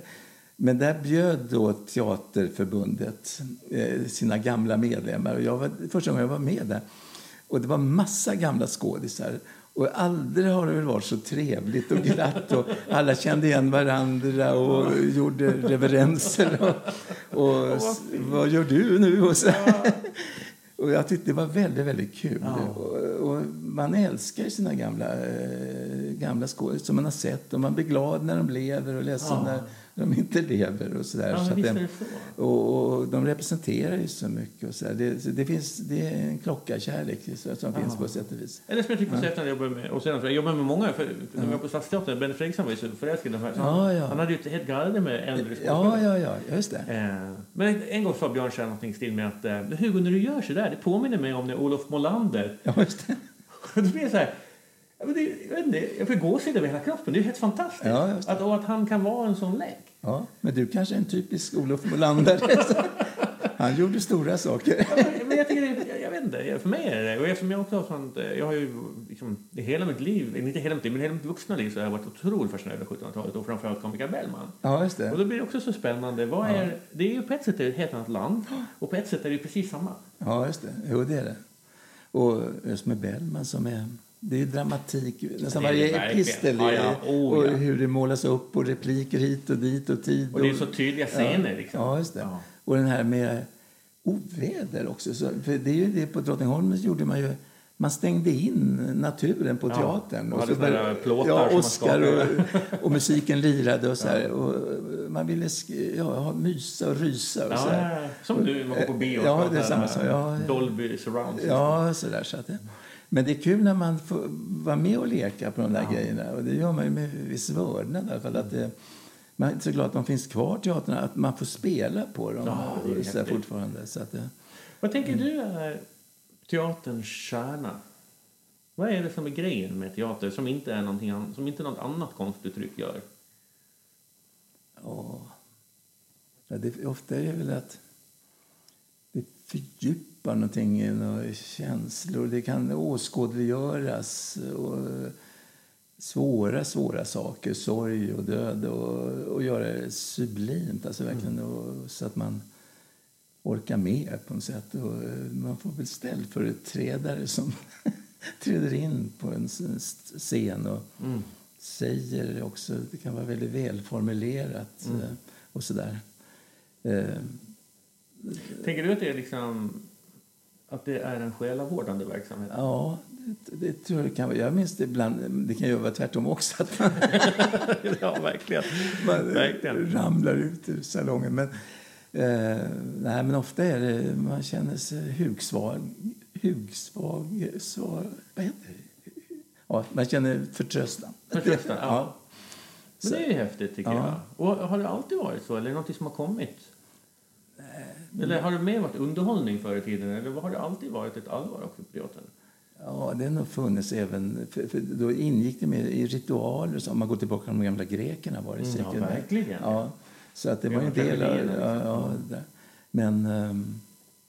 men där bjöd då Teaterförbundet eh, sina gamla medlemmar. Och jag var, första gången jag var med där. Och det var massa gamla skådisar. Och aldrig har det väl varit så trevligt och glatt. Och alla kände igen varandra och gjorde reverenser. Och, och vad gör du nu? Och så. Och jag tyckte det var väldigt, väldigt kul. Och, och man älskar sina gamla, eh, gamla skådespelare som man har sett. Och man blir glad när de lever och ledsen när de inte lever. Och så där. Ja, så det, det så. och, och de representerar ju så mycket. Och så där. Det, så det, finns, det är en klockarkärlek som finns Ja. på sätt och vis. Eller som jag tycker på sätt när jag jobbar med, och sen, jag jobbar med många, för, när jag var på Stadsteatern, Benny Fredriksson var ju så förälskad i de här. Ja, ja. Han hade ju ett helt garde med äldre Ja, skådespelare. ja, ja, just det. Eh, Men en gång sa Björn Kjell någonting stil med att eh, Hugo, när du gör så där, det påminner mig om när Olof Molander... Ja, just det. Då blir jag så här... men det, jag vet inte, jag får gåshud över hela kroppen. Det är helt fantastiskt. Ja, att, och att han kan vara en sån lek. Ja, men du kanske är en typisk Olof Molander. Han gjorde stora saker. Ja, men- jag, tycker det, jag, vet inte, för mig är det Och eftersom jag också har sånt, eh, jag har ju liksom, hela mitt liv, inte hela mitt liv, men hela mitt vuxna liv så har jag varit otroligt fascinerad av 1700-talet och framförallt komiker Bellman. Ja, just Och det. då blir det också så spännande. Vad är, Det är ju på ett sätt ett helt annat land och på ett sätt är det ju precis samma. Ja, just det. Jo, det är det. Och just med Bellman som är... Det är dramatik, nästan Det är det varje epistel. Ja, ja. Oh, och ja. hur det målas upp och repliker hit och dit och tid. Och det är så tydliga scener liksom. Ja, just det. Och den här med oväder också. Så, för det är ju det på Drottningholm gjorde man ju man stängde in naturen på teatern. och hade så där plåtar ja, Oscar och, och musiken lirade och så här. Och man ville ja, ha, mysa och rysa och så här. Som du, man går på bio. Ja, och det är samma sak. Dolby surround. Ja, så där, så att. Men det är kul när man får vara med och leka på de där grejerna. Och det gör man ju med viss vördnad i alla fall. Att det, man är så glad att de finns kvar, teaterna, att man får spela på dem Ja, det är så fortfarande. Så att Vad tänker du är teaterns kärna? Vad är det som är grejen med teater som inte är någonting som inte något annat konstuttryck gör? ja, ja, det, ofta är det väl att det fördjupar någonting i några känslor. Det kan åskådliggöras. Och, svåra, svåra saker, sorg och död och, och göra det sublimt, alltså verkligen, och, så att man orkar med på något sätt. Och eh, man får väl ställföreträdare som träder in på en scen och Mm. säger också, det kan vara väldigt välformulerat Mm. eh, och sådär. Eh, Tänker du att det är liksom att det är en själavårdande verksamhet? Ja, det, det tror jag det kan vara. Jag minns det ibland, det kan ju vara tvärtom också, att man ja, verkligen. man Verkligen. ramlar ut ur salongen. Men, eh, nej, men ofta är det, man känner sig hugsvag. Hugsvag, svag, vad heter det? Ja, man känner förtröstan. Förtröstan, ja. Ja. Men det är ju häftigt tycker Ja. jag. Och har det alltid varit så? Eller är det något som har kommit? Eller har det mer varit underhållning förr i tiden? Eller har det alltid varit ett allvar också på teatern? Ja, det har nog funnits även... För, för då ingick det med i ritualer. Så om man går tillbaka till de gamla grekerna var det Mm, säkert. ja, verkligen. Ja, så att det var en del av... tragedierna, Ja, liksom. ja, det. Men ehm,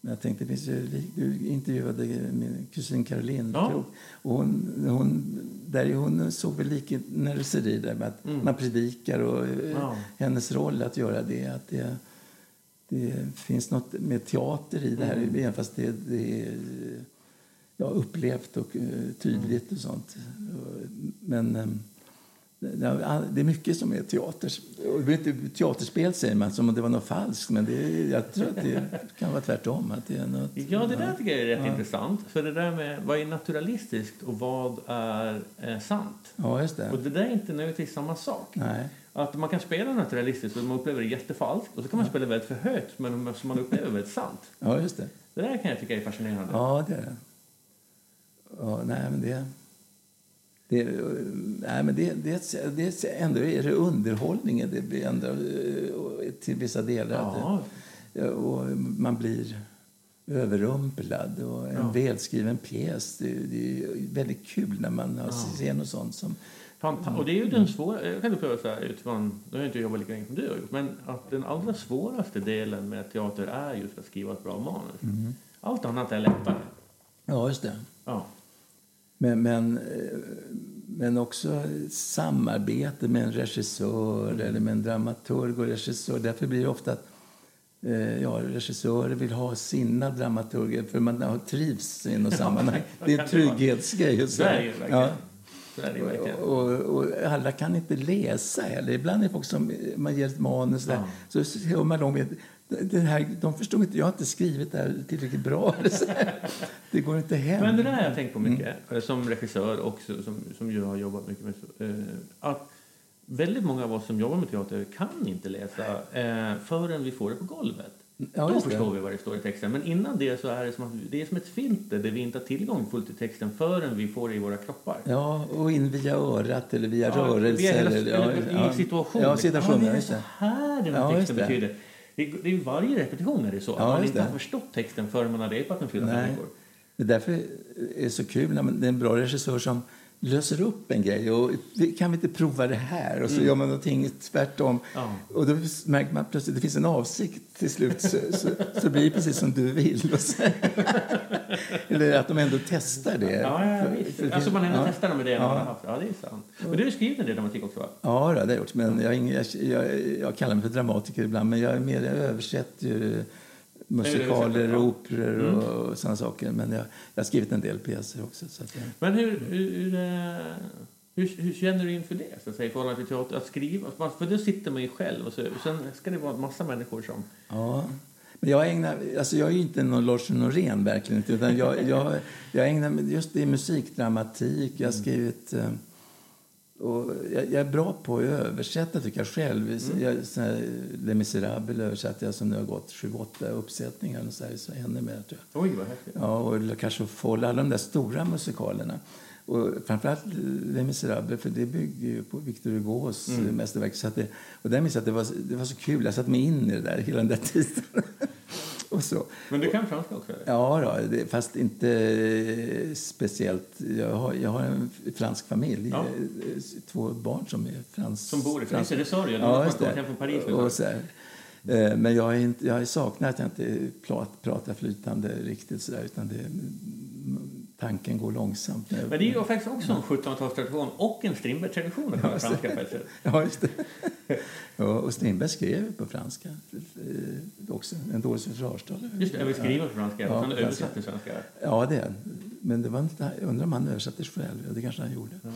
jag tänkte, finns ju, du intervjuade min kusin Caroline Ja. Och hon, hon, där är hon såg väl liknelser i det med att Mm. man predikar och eh, Ja. hennes roll att göra det. Att det det finns något med teater i det här, Mm. även fast det, det är ja, upplevt och eh, tydligt och sånt. Men eh, det är mycket som är teater. Och det är inte teaterspel säger man som om det var något falskt, men det jag tror att det kan vara tvärtom. Att det är något, Ja, det där tycker jag är rätt Ja. intressant. För det där med vad är naturalistiskt och vad är eh, sant? Ja, just det. Och det där är inte nödvändigtvis samma sak. Nej. Att man kan spela naturalistiskt och man upplever det jättefalskt och så kan man spela väldigt förhöjt men som man upplever väldigt sant. Ja, just det. Det där kan jag tycka är fascinerande. Ja, det är det. Ja, nej, men det... Det, nej, men det, det, det, ändå är det underhållningen det blir ändå eh, till vissa delar. Ja, och man blir överrumplad. Och en Ja. välskriven pjäs, det, det är väldigt kul när man har Ja. ser något sånt som... Fanta- och det är ju den svåra, jag kan uppleva så här utifrån, nu har jag inte jobbat lika länge som du har gjort, men att den allra svåraste delen med teater är just att skriva ett bra manus. Mm. Allt annat är lättare. Ja, just det. Ja. Men, men, eh, men också samarbete med en regissör eller med en dramaturg och regissör. Därför blir det ofta att eh, ja, regissörer vill ha sina dramaturger för man trivs i något sammanhang. Det är en trygghetsgrej. Så ju. Ja. Ju verkligen. Och, och alla kan inte läsa heller. Ibland är folk som man ger ett manus där, Ja. så hör man dem det här, de förstår inte, jag har inte skrivit det här tillräckligt bra. Det går inte hem. Men det där har jag tänkt på mycket Mm. eh, som regissör och som, som ju har jobbat mycket med. eh, Att väldigt många av oss som jobbar med teater kan inte läsa eh, förrän vi får det på golvet. Ja, Då förstår vi vad det står i texten. Men innan det så är det som, att, det är som ett filter där vi inte har tillgång fullt till texten förrän vi får det i våra kroppar. Ja, och in via örat eller via Ja, rörelser. via eller, eller ja, i situation. Ja, situation. Ja, det är så här den här texten det. betyder. Det är, det är varje repetition är det så. Ja, man inte har förstått texten förrän man har repat fem Nej. veckor. Det är därför är det så kul när det är en bra regissör som löser upp en grej. Och kan vi inte prova det här? Och så gör man någonting tvärtom. Mm. Ja. Och då märker man plötsligt att det finns en avsikt till slut. Så, så, så blir det precis som du vill. Och. Eller att de ändå testar det. Ja, ja, För- visst. för det alltså man ändå ja. testar med det Ja. man har haft. Ja, det är sant. Men du har skrivit en del dramatik också, va? Ja, det har jag gjort. Men jag, jag, jag, jag kallar mig för dramatiker ibland, men jag är mer jag översätter ju musikaler, ja. operor och, och sådana saker. Men jag, jag har skrivit en del pjäser också. Så att jag, Men hur, hur, hur, eh, hur, känner du inför det? Så att säga, i förhållande till teater? Att skriva? För då sitter man ju själv och så, sen ska det vara en massa människor som... ja. Men jag ägnar, alltså jag är ju inte någon Lars Norén verkligen utan jag, jag, jag ägnar just i musikdramatik. Jag har skrivit eh, och jag, jag är bra på att översätta tycker jag själv. Jag, så här, Les Misérables översatte jag som nu har gått sju, åtta uppsättningar och så, här, så ännu mer tror jag. Oj, vad häftigt. Ja, och aux Folles, alla de där stora musikalerna. Och framförallt Les Misérables, för det bygger på Victor Hugos mm. mästerverk. Så att det, och där minns jag att det var, det var så kul, jag satte mig in i det där hela den där tiden. och så. Men du kan franska också? Eller? Ja, då, fast inte eh, speciellt. Jag har, jag har en fransk familj, Ja. eh, två barn som är frans, Som bor i franska. Frankrike? Det sa du ju. Ja, har just det. från Paris. Och så här. Eh, Men jag, är inte, jag saknar att jag inte prat, pratar flytande riktigt sådär, utan det, tanken går långsamt. Men det är ju faktiskt också en 1700-talstradition och en Strindberg-tradition att kunna franska på. Ja, just det. Ja, och Strindberg skrev på franska eh, också, en dålig försvarstal. Just det, skriva på franska Ja, och sen på översatt franska. till svenska. Ja, det är Men det var inte, jag undrar om han översatte själv. Ja, Det kanske han gjorde. Ja.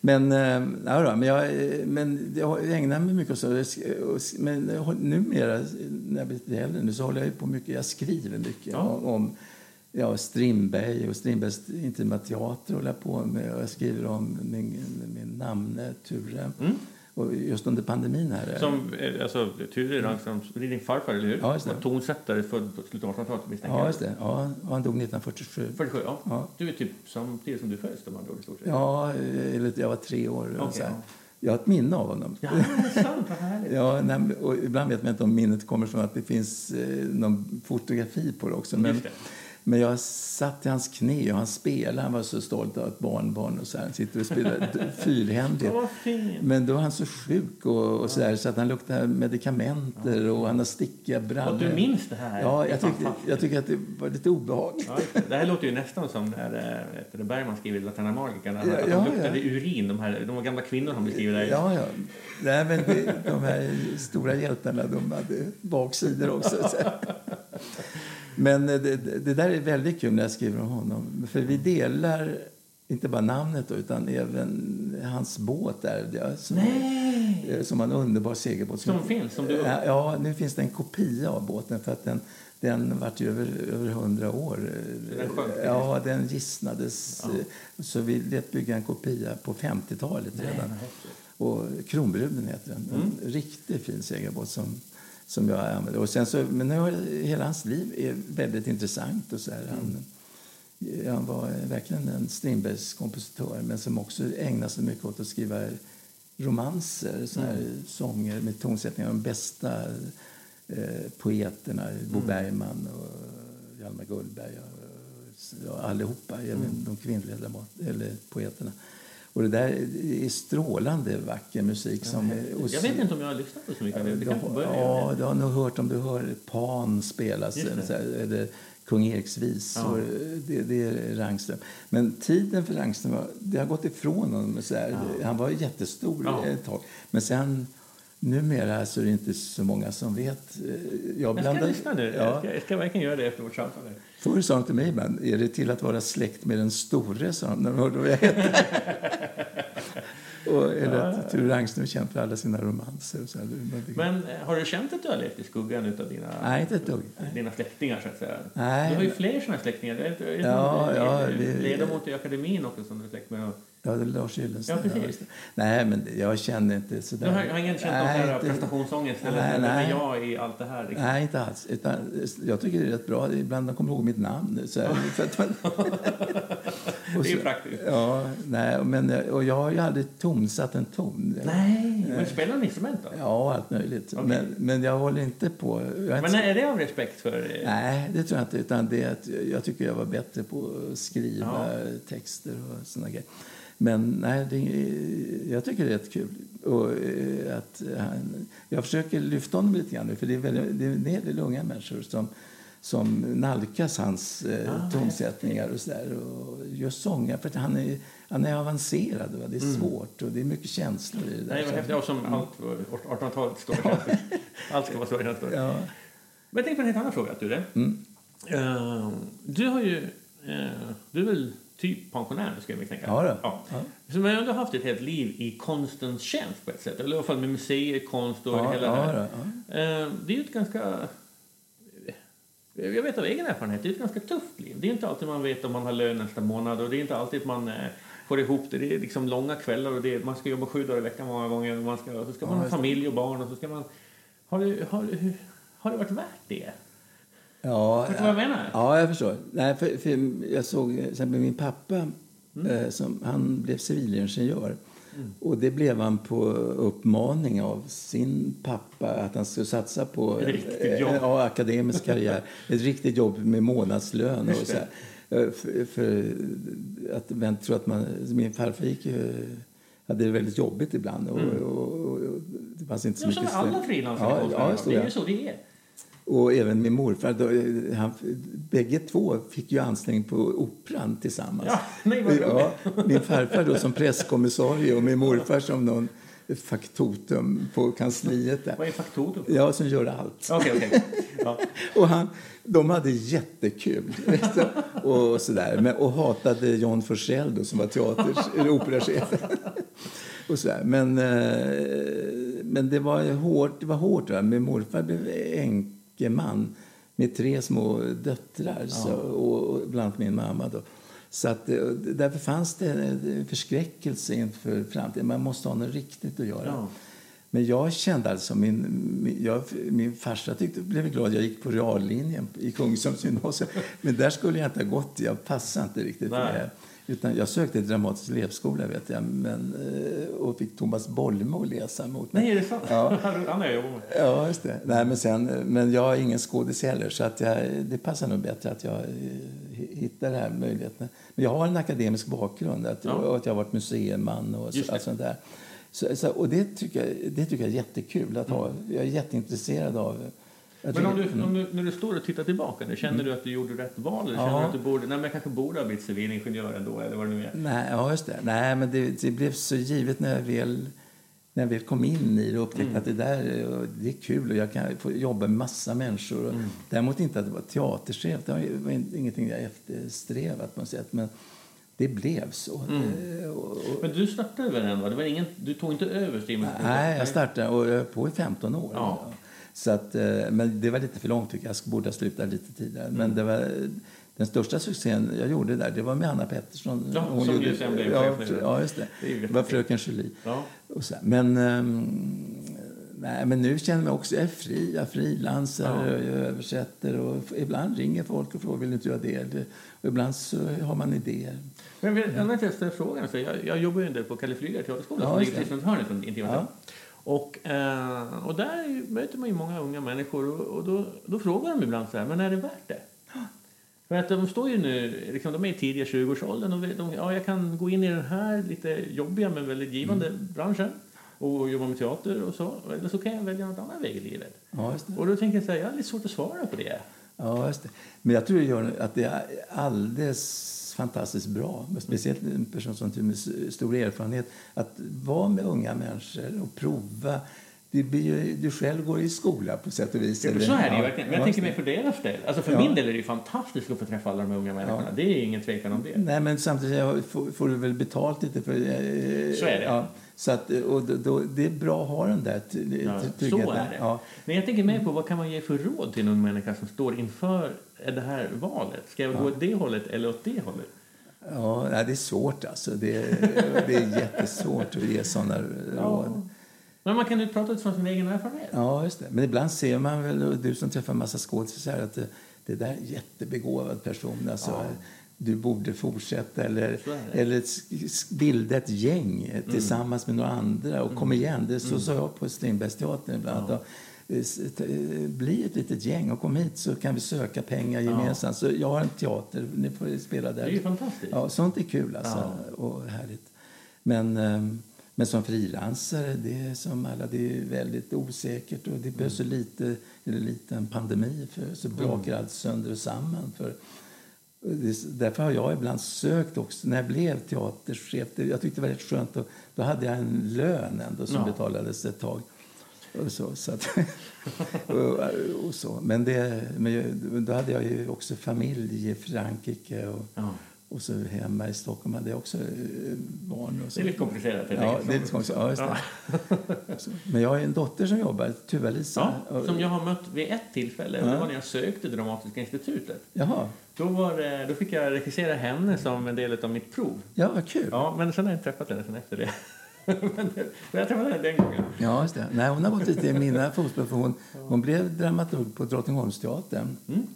Men, eh, ja då, men, jag, eh, men jag ägnar mig mycket åt så. och- Men numera, när jag blir lite äldre nu, så håller jag på mycket. Jag skriver mycket Ja. om ja, Strindberg och Strindbergs intima teater håller jag på med. Och jag skriver om min, min namne Ture. Mm. Och just under pandemin här. Som, eh, alltså, Ture Rangström, det är din farfar, eller hur? Ja, just det. Tonsättare född på slutet av 1800-talet, misstänker Ja, just det. Ja, och han dog 1947. 47, ja. Ja. Du är typ samtidigt som du föddes, de andra ord, i stort sett. Ja, eller jag var tre år. Okej, så ja. Jag har ett minne av honom. Ja, sant. Ja, och ibland vet man inte om minnet kommer från att det finns eh, någon fotografi på det också. Men, det. Men jag satt i hans knä och han spelade. Han var så stolt av ett barnbarn och så här. Han sitter och spelar fyrhändigt. Men då var han så sjuk och, och så, där, så att han luktade medikamenter och han har stickiga brallor. Och du minns det här? Ja, jag tyckte, jag tycker att det var lite obehagligt. Ja, det här låter ju nästan som när eh, vet du, Bergman skriver Laterna Magica. När Ja, de luktade ja. urin, de, här, de gamla kvinnor han beskriver där. Ja, ja. Nej, men det, de här stora hjältarna de hade baksidor också. Men eh, det, det där är väldigt kul när jag skriver om honom. För vi delar inte bara namnet utan även hans båt där. ja, Som, Nej! eh, som en underbar segelbåt. Som finns, som du... Ja, nu finns det en kopia av båten för att den, den vart ju över, över 100 år. Den sjönk, Ja, den gissnades. Ja. eh, Så vi lät bygga en kopia på 50-talet Nej, redan. häftigt. Och Kronbruden heter den. Mm. En riktigt fin segelbåt som, som jag använder. Och sen så, men nu har, hela hans liv är väldigt intressant. Och så här. Han, han var verkligen en Strindbergs kompositör men som också ägnade sig mycket åt att skriva romanser, så här, sånger med tonsättningar. De bästa eh, poeterna, Bo Mm. Bergman och Hjalmar Gullberg och, och allihopa, även Mm. de kvinnliga eller poeterna. Och det där är strålande vacker musik. Som, Jag vet inte om jag har lyssnat på så mycket det. Du börja. ja, du har nog hört om du hör Pan spelas, eller, Kung Eriks visor. Det, det är Rangström. Men tiden för Rangström det har gått ifrån honom. Så här. Han var jättestor Ja. ett tag. Men sen, numera så är det inte så många som vet. Jag Jag ska lyssna nu. Jag, Ja, ska, jag ska verkligen göra det efter vårt samtal. Förr sa de till mig ibland, är det till att vara släkt med den store? Sa de, när de hörde vad jag hette. och, eller att Ture Rangström är känd för alla sina romanser. Och så här. Men eh, har du känt att du har levt i skuggan av dina, Nej, inte ett dugg. dina släktingar? Så att säga? Nej. Du har ju fler såna släktingar. Du är, Ja, ja, eh, ledamot i akademin också som du är släkt med. Och- Ja, det är Lars Gyllensten. Ja, precis. det. Nej, men jag känner inte sådär. Du har, har ingen känt Nej, här inte- prestationsångest? Eller Nej, nej. nej. jag i allt det här? Liksom. Nej, inte alls. Utan, jag tycker det är rätt bra. Ibland de kommer ihåg mitt namn. Så här, och Det är så- praktiskt. Ja, nej, men, och jag har ju aldrig tonsatt en ton. Nej, men spelar du instrument då? Ja, allt möjligt. Okej. Men, men jag håller inte på... Men inte, är det av respekt för... eh, Nej, det tror jag inte. Utan det är att jag tycker jag var bättre på att skriva Ja. texter och såna grejer. Men nej, det, jag tycker det är rätt kul. Och, eh, att han, jag försöker lyfta honom lite grann nu, för det är, väldigt, det är en hel del unga människor som, som nalkas hans eh, Ah, tonsättningar och sådär. Och just sånger, för att han är, han är avancerad. Va? Det är svårt och det är mycket känslor i det där. Nej, vad häftigt. Ja, som allt på 1800-talet står det. Allt ska vara så. Ja. ja. Men jag tänkte på en helt annan fråga, Ture. Mm. Eh, du har ju... eh, du är väl typ pensionär, skulle jag misstänka? Ja, då. Ja. Ja. Så man har ändå haft ett helt liv i konstens tjänst på ett sätt. Eller i alla fall med museer, konst och Ja, hela ja, det här. ja. Eh, Det är ju ett ganska... Jag vet av egen erfarenhet, det är ett ganska tufft liv. Det är inte alltid man vet om man har lön nästa månad och det är inte alltid man eh, får ihop det. Det är liksom långa kvällar och är, man ska jobba sju dagar i veckan många gånger och man ska, så ska man ha familj och barn och så ska man... Har det, har, det- har det varit värt det? Ja, Förstår du vad jag menar? Ja, jag förstår. Nej, för, för jag såg till exempel min pappa, Mm. eh, som, han blev civilingenjör. Och det blev han på uppmaning av sin pappa att han skulle satsa på jobb. eh, ja, akademisk karriär. Ett riktigt jobb med månadslön. Och så här. Eh, För, för att man tror att man, min farfar gick ju, hade det väldigt jobbigt ibland. Och, och, och, och det fanns inte så Mm. Ja, som mycket alla frilansare. Ja, ja, det är ju så det är. Och även min morfar. Då, han, bägge två fick ju anställning på Operan tillsammans. Ja, nej, ja, min farfar då som presskommissarie och min morfar som någon faktotum på kansliet där. Vad är faktorer? Ja, som gör allt. Okej, okej. Ja. Och han, de hade jättekul. och, sådär. Men, och hatade John Forssell då, som var teaters, operachef. och sådär. Men, eh, men det var hårt. Det var hårt va? Min morfar blev enkeman med tre små döttrar så, och, och bland annat min mamma. Då. Så att, eh, därför fanns det en förskräckelse inför framtiden. Man måste ha något riktigt att göra. Ja. Men jag kände alltså, min, min, jag, min farsa tyckte, blev glad jag gick på reallinjen i Kungsholms gymnasium. Men där skulle jag inte ha gått, jag passade inte riktigt Nej. det. Utan jag sökte till Dramatisk elevskola vet jag, men, eh, och fick Thomas Bolme att läsa mot mig. Nej, är det sant? Ja. Han har jag med. Ja, just det. Nej, men, sen, men jag är ingen skådis heller, så att jag, det passar nog bättre att jag eh, hittar den här möjligheten. Men jag har en akademisk bakgrund, att, Ja. och att jag har varit museiman och så, allt sånt där. Så, så, och det tycker, jag, det tycker jag är jättekul att ha. Jag är jätteintresserad av... jag Men om du, om du, när du står och tittar tillbaka, nu, känner du att du gjorde rätt val? Eller Ja. känner du att du borde, nej men jag kanske borde ha blivit civilingenjör ändå, eller vad det nu är? Nej, ja, just det. Nej, men det, det blev så givet när jag väl, när jag väl kom in i det och upptäckte Mm. att det där det är kul och jag kan få jobba med massa människor. Mm. Däremot inte att det var teaterchef, det var ingenting jag eftersträvat på något sätt. Men det blev så. Mm. Eh, Och, och, Men du startade väl ändå? Det var ingen, du tog inte över Steam? nej, jag startade och jag på i 15 år. Ja. Så att, eh, men det var lite för långt tycker jag. Jag borde ha slutat lite tidigare. Mm. Men det var, den största succén jag gjorde där, det var med Anna Pettersson. Ja, Hon som gjorde- ju sen blev ja, ja, just det. Det var Fröken Julie. Ja. Och så. Men, ehm, nej, men nu känner jag mig också jag är fri. Jag frilansar, Ja. jag översätter och ibland ringer folk och frågar vill inte göra det. Och ibland så har man idéer. Men jag ställer frågan. Så jag, jag jobbar ju en del på Kalle Flygare teaterskola Ja, som ligger precis runt hörnet från Intimaten. Ja. Och, eh, och där möter man ju många unga människor och, och då, då frågar de ibland så här, men är det värt det? För att de står ju nu, liksom, de är i tidiga 20-årsåldern och de, ja, jag kan gå in i den här lite jobbiga men väldigt givande mm. branschen och jobba med teater och så. Eller så kan jag välja något annat väg i livet. Ja, och då tänker jag så här, jag har lite svårt att svara på det. Ja, just det. Men jag tror att det är alldeles fantastiskt bra. Speciellt en person som med stor erfarenhet. Att vara med unga människor och prova du, du själv går i skola på sätt och vis. Ja, så är det ju verkligen. Men jag tänker mig för deras del. Alltså för ja. min del är det ju fantastiskt att få träffa alla de unga människorna. Ja. Det är ingen tvekan om det. Nej, men samtidigt får, du väl betalt lite för det. Så är det. Ja. Så att, och då, då, det är bra att ha den där tryggheten. Så är det. Ja. Men jag tänker mer på vad kan man ge för råd till en ung människa som står inför det här valet? Ska jag gå åt det hållet eller åt det hållet? Ja, det är svårt alltså. Det är, det är jättesvårt att ge sådana råd. Men man kan ju prata utifrån sin egen erfarenhet. Ja, just det. Men ibland ser man väl, du som träffar en massa skådisar, att det, det där är en jättebegåvad person. Alltså, ja. Du borde fortsätta eller, eller bilda ett gäng mm. tillsammans med några andra och mm. kom igen. Det så mm. sa jag på Strindbergsteatern ibland. Ja. Bli ett litet gäng och kom hit så kan vi söka pengar gemensamt. Ja. Så jag har en teater, ni får spela där. Det är fantastiskt. Ja, sånt är kul alltså. Ja. Och härligt. Men ehm, men som frilansare, det är som alla, det är väldigt osäkert och det behövs mm. lite, eller lite en pandemi för så brakar mm. allt sönder och samman. För, därför har jag ibland sökt också, när jag blev teaterchef, jag tyckte det var rätt skönt, och, då hade jag en lön ändå som ja. betalades ett tag. Och så, så att, och, och, så. Men, det, men då hade jag ju också familj i Frankrike. Och, ja. Och så hemma i Stockholm hade jag också eh, barn. Och så. Det är lite komplicerat. Ja, det är lite komplicerat. Ja, ja. Men jag har en dotter som jobbar, Tuva-Lisa. Ja, som jag har mött vid ett tillfälle. Ja. Det var när jag sökte Dramatiska institutet. Jaha. Då, var, då fick jag regissera henne som en del av mitt prov. Ja, vad kul. Ja, men sen har jag inte träffat henne sen efter det. men jag träffade henne den gången. Ja, just det. Nej, hon har gått lite i mina fotspår. Hon, hon blev dramaturg på Drottningholmsteatern. Mm.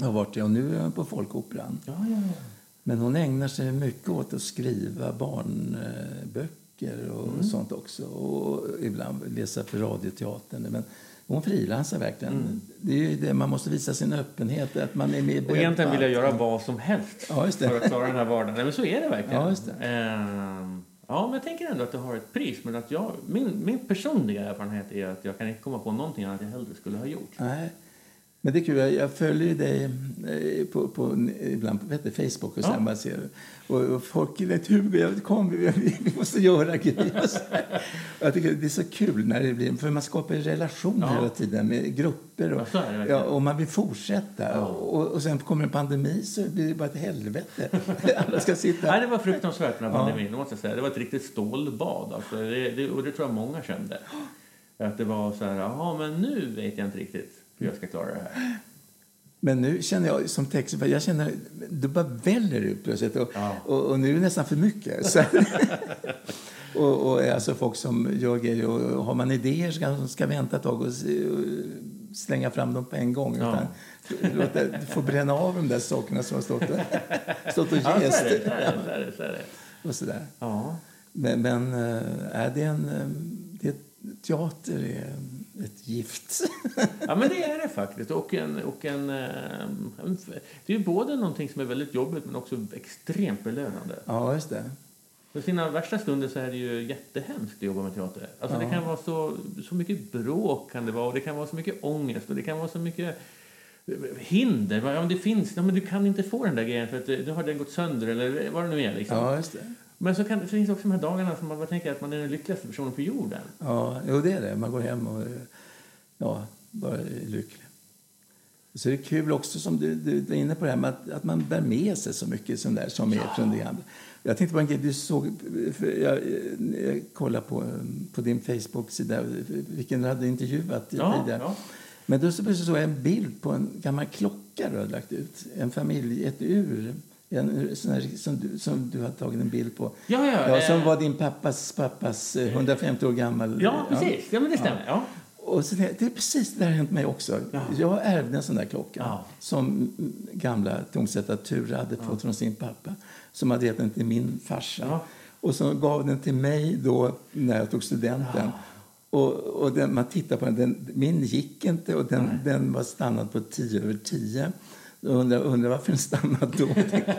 Har varit det, och nu är hon på Folkoperan. Ja, ja, ja. Men hon ägnar sig mycket åt att skriva barnböcker och mm. sånt också. Och ibland läsa för Radioteatern. Men hon frilansar verkligen. Mm. Det är det, man måste visa sin öppenhet. Att man är med och egentligen vill jag göra vad som helst ja, för att klara den här vardagen. Nej, men så är det verkligen. Ja, det. Ehm, ja, men jag tänker ändå att det har ett pris. Men att jag, min, min personliga erfarenhet är att jag kan inte komma på någonting annat jag hellre skulle ha gjort. Nej. Men det är kul, jag följer dig eh, på, på, ibland på Facebook och, ja. ser, och, och folk vet Hugo, kom, vi, vi måste göra grejer. jag tycker det är så kul när det blir, för man skapar en relation ja. hela tiden med grupper och, ja, och man vill fortsätta. Ja. Och, och sen kommer en pandemi så blir det bara ett helvete. Alla ska sitta. Nej, det var fruktansvärt med pandemin, måste jag säga. Det var ett riktigt stålbad. Alltså. Det, det, och det tror jag många kände. Att det var så här, jaha, men nu vet jag inte riktigt hur jag ska klara det här. Men nu känner jag som text, jag känner, det bara väller ut plötsligt och, ja. och, och, nu är det nästan för mycket. Och, och alltså folk som gör grejer och har man idéer så kanske ska vänta ett tag och, slänga fram dem på en gång. Ja. Utan, låta, få bränna av de där sakerna som har stått, stått och jäst. Ja, så är Ja. Men, men äh, är det en... Eh, det, teater är ett gift. ja, men det är det faktiskt. Och en, och en, en, det är både någonting som är väldigt jobbigt men också extremt belönande. Ja, just det. För sina värsta stunder så är det ju jättehemskt att jobba med teater. Alltså ja. Det kan vara så, så mycket bråk kan det vara, och det kan vara så mycket ångest och det kan vara så mycket hinder. Ja, det finns, ja, men du kan inte få den där grejen för att nu har den gått sönder eller vad det nu är. Liksom. Ja, just det. Men så kan, det finns också de här dagarna som man bara tänker att man är den lyckligaste personen på jorden. Ja, jo, det är det. Man går hem och ja, bara är lycklig. Så det är kul också, som du, du är inne på, det här med att, att man bär med sig så mycket som, där, som är ja. från det andra. Jag tänkte på en grej, du såg, jag, jag kollade på, på din Facebook-sida, vilken du hade intervjuat ja, tidigare. Ja. Men då så såg jag en bild på en gammal klocka du hade lagt ut. En familj, ett ur en sån här, som, du, som du har tagit en bild på. Ja, ja, ja, som var din pappas pappas 150 eh, år gammal. Ja, precis. Ja, men det stämmer. Ja. Och så, det är precis det där har hänt mig också. Ja. Jag ärvde en sån där klocka ja. som gamla tonsättare Ture hade fått ja. från sin pappa. Som hade gett den till min farsa. Och så gav den till mig då när jag tog studenten. Och, och den, man tittar på den, den, min gick inte och den, den var stannad på 10 över 10. Jag undrar, undrar varför den stannade då.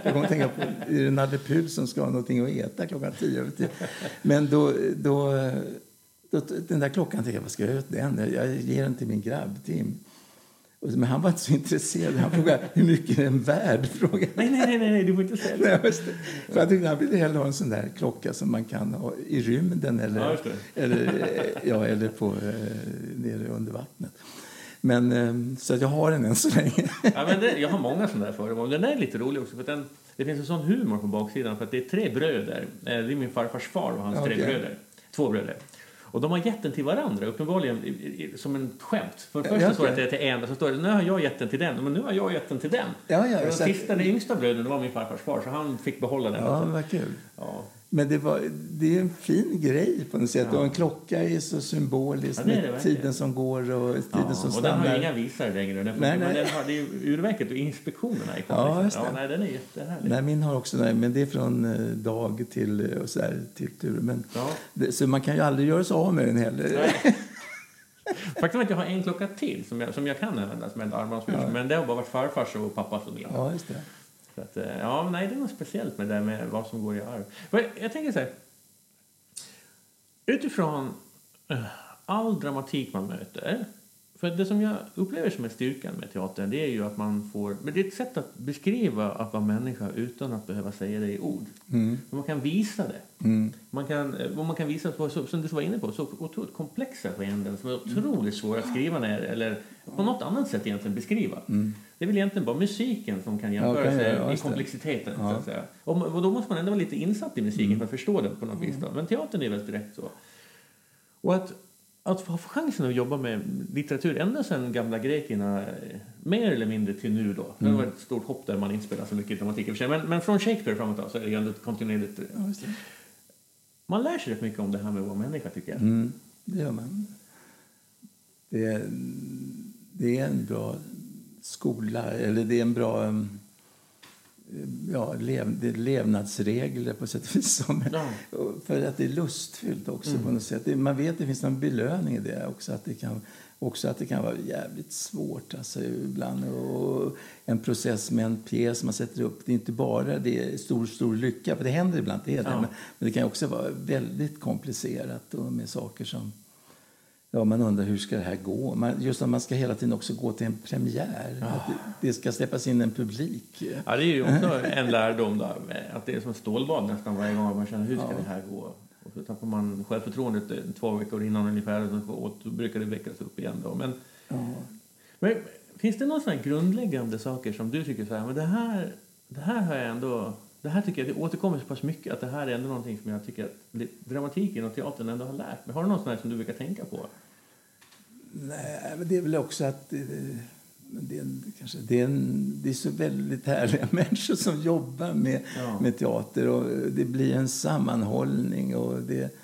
Jag kommer att tänka på, är det Nalle Puh som ska ha någonting att äta klockan 10 över 10? Men då, då, då, den där klockan tänkte jag, vad ska jag göra åt den? Jag ger den till min grabb Tim. Men han var inte så intresserad. Han frågade hur mycket är den värd? Frågade. Nej, nej, nej, nej, du får inte säga det. Nej, För tyckte han ville hellre ha en sån där klocka som man kan ha i rymden eller, Ja, eller, ja, eller på, eh, nere under vattnet. Men, eh, så att jag har den än så länge. Ja, men det, jag har många sådana där föremål. Den är lite rolig också. För den, det finns en sån humor på baksidan. För att det är tre bröder. Eh, Det är min farfars far och hans tre Okej. bröder. Två bröder. Och de har gett den till varandra, uppenbarligen som en skämt. För Ja, först okej. står det att det är till en, och så står det nu har jag gett den till den, men nu har jag gett den till den. Ja, ja, och den sista, den yngsta bröden, det var min farfars far, så han fick behålla den. Ja, vad kul. Ja. Men det, var, det är en fin grej på något sätt. Ja. Och en klocka är så symboliskt Ja, det är det med tiden som går och tiden Ja, som och den har stannar. inga visare längre. Den, Nej, men nej. den har, det är urverket och inspektionerna i Ja, just det. Ja, nej, den är jättehärlig. Nej, min har också nej, men det är från eh, dag till, eh, och så där, till tur. Men, Ja. det, så man kan ju aldrig göra sig av med den heller. Faktum är att jag har en klocka till som jag, som jag kan använda som ett armbandsurs. Men det har bara varit farfars och pappas och min. Ja, just det. Så att, eh, ja, nej, det är något speciellt med det där med vad som går i arv. Men Jag tänker så här. Utifrån eh, all dramatik man möter. För det som jag upplever som är styrkan med teatern det är ju att man får... Men det är ett sätt att beskriva att vara människa utan att behöva säga det i ord. Mm. Man kan visa det. Mm. Man kan, eh, och man kan visa på, så- som du var inne på, så otroligt komplexa skeenden som är otroligt svåra att skriva ner eller på något annat sätt egentligen beskriva. Det är väl egentligen bara musiken som kan jämföra kan sig ja, i komplexiteten. Så Ja. att säga. Och, och då måste man ändå vara lite insatt i musiken för att förstå den på något vis. Då. Men teatern är väl direkt så. Och att, att få chansen att jobba med litteratur ända sedan gamla grekerna, eh, mer eller mindre till nu då. Det har varit ett stort hopp där man inte spelar så mycket dramatik i och för sig. Men, men från Shakespeare framåt då, så är det ju ändå kontinuerligt Ja, just det. man lär sig rätt mycket om det här med att vara människa tycker jag. Mm, det gör man. Det är, det är en bra skola, eller det är en bra um, ja, lev, levnadsregler på sätt och vis. Som, Ja. För att det är lustfyllt också på något sätt. Man vet att det finns någon belöning i det också. Att det kan, också att det kan vara jävligt svårt alltså, ibland. Och en process med en pjäs man sätter upp. Det är inte bara det är stor, stor lycka, för det händer ibland. Det det, Ja. men, men det kan också vara väldigt komplicerat och med saker som Ja, man undrar hur ska det här gå. Man, just att man ska hela tiden också gå till en premiär. Att det, det ska släppas in en publik. Ja, det är ju också en lärdom då, att det är som stålbad nästan varje gång man känner hur ska Ja. det här gå? Och så tappar man självförtroendet eh, två veckor innan ungefär och så- brukar det väckas upp igen då. Men, Ja. men finns det några grundläggande saker som du tycker så här, men det här, det här har jag ändå det här tycker jag det återkommer så pass mycket att det här är ändå någonting som jag tycker att dramatiken och teatern ändå har lärt mig. Har du något sånt här som du brukar tänka på? Nej, men det är väl också att eh, det är, en, kanske, det, är en, det är så väldigt härliga människor som jobbar med, Ja. med teater. Och det blir en sammanhållning. Och det,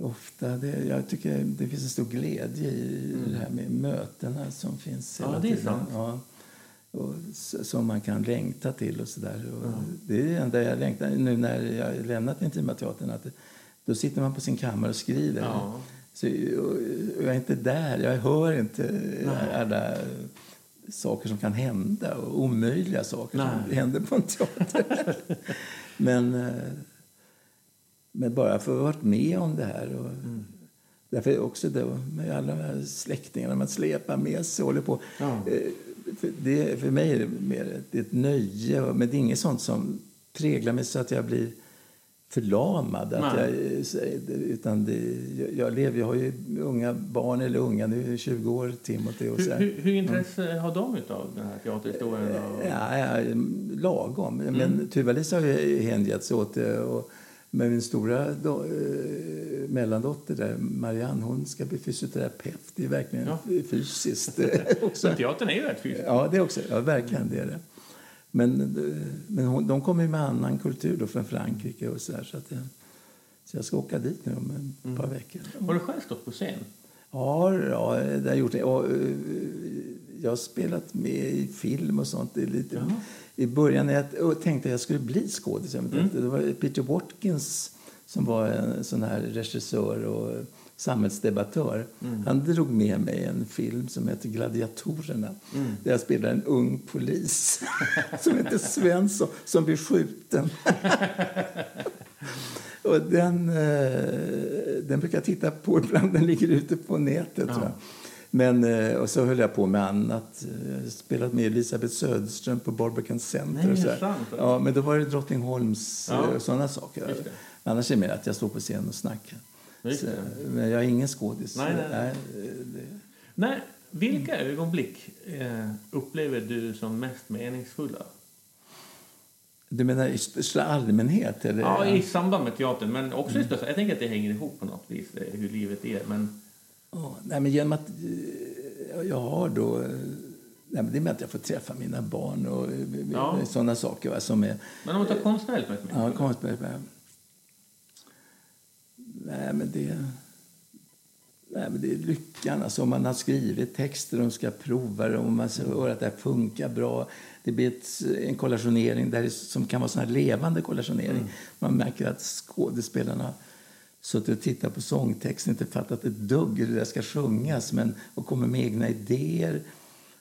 ofta det, jag tycker det finns en stor glädje i det här med mötena som finns Ja, hela det är tiden. sant. Ja. Och, som man kan längta till. och så där. Och Det är det enda jag längtar nu när jag lämnat Intima teatern. Att då sitter man på sin kammare och skriver. Ja. Så, och, och jag är inte där. Jag hör inte alla saker som kan hända och omöjliga saker som Nej. händer på en teater. men, eh, men bara för att ha varit med om det här. Och, Därför är också det med alla de här släktingarna man släpar med sig och håller på. Ja. Eh, det, för mig är det mer ett, det är ett nöje, men det är inget sånt som präglar mig så att jag blir förlamad. Att jag, eh, utan det, jag, lever, jag har ju unga barn, eller unga, nu är jag 20 år, Timothy och så Hur, hur, hur intresse har de av den här teaterhistorien? Och... Ja, ja, lagom. Mm. Men Tuva-Lisa har ju hängett sig åt det. Och, men min stora do, eh, mellandotter, där, Marianne, hon ska bli fysioterapeut. Det är verkligen Ja. fysiskt teatern är ju rätt fysiskt. Ja, det också. Ja, verkligen. Det är det. Men, men hon, de kommer ju med annan kultur då från Frankrike och så där, så att jag, så jag ska åka dit nu om ett Mm. par veckor. Har du själv stått på scen? Ja, ja det har jag gjort. Och, eh, jag har spelat med i film och sånt. Det är lite, Jaha. I början när jag tänkte att jag skulle bli skådis. Mm. Mm. Det var Peter Watkins som var en sån här regissör och samhällsdebattör. Han drog med mig en film som heter Gladiatorerna där jag spelar en ung polis som heter Svensson som blir skjuten. och den, eh, den brukar jag titta på ibland. Den ligger ute på nätet. jag. Men, eh, och så höll jag på med annat. Jag spelat med Elisabeth Söderström på Barbican Center. Nej, och sant? Ja, men då var det Drottningholms Ja. ja. sådana saker. Annars är det mer att jag står på scen och snackar. Så, men jag är ingen skådis. Nej, nej, nej. det- Nej, vilka ögonblick eh, upplever du som mest meningsfulla? Du menar i största allmänhet? Eller? Ja, i samband med teatern, men också i största... Jag tänker att det hänger ihop på något vis, eh, hur livet är. Men Ja, nej, men genom att eh, jag har då... eh, Nej, men det är med att jag får träffa mina barn och eh, Ja. sådana saker. Va, som är, Men om man tar konstnärligt med ja, konstnär, Nej, men det... Nej, men det är lyckan. Alltså, om man har skrivit texter och ska prova det och man hör att det här funkar bra. Det blir ett, en kollationering där det, som kan vara sån här levande kollationering. Man märker att skådespelarna suttit och tittat på sångtexten inte fattat ett dugg hur det där ska sjungas men, och kommer med egna idéer.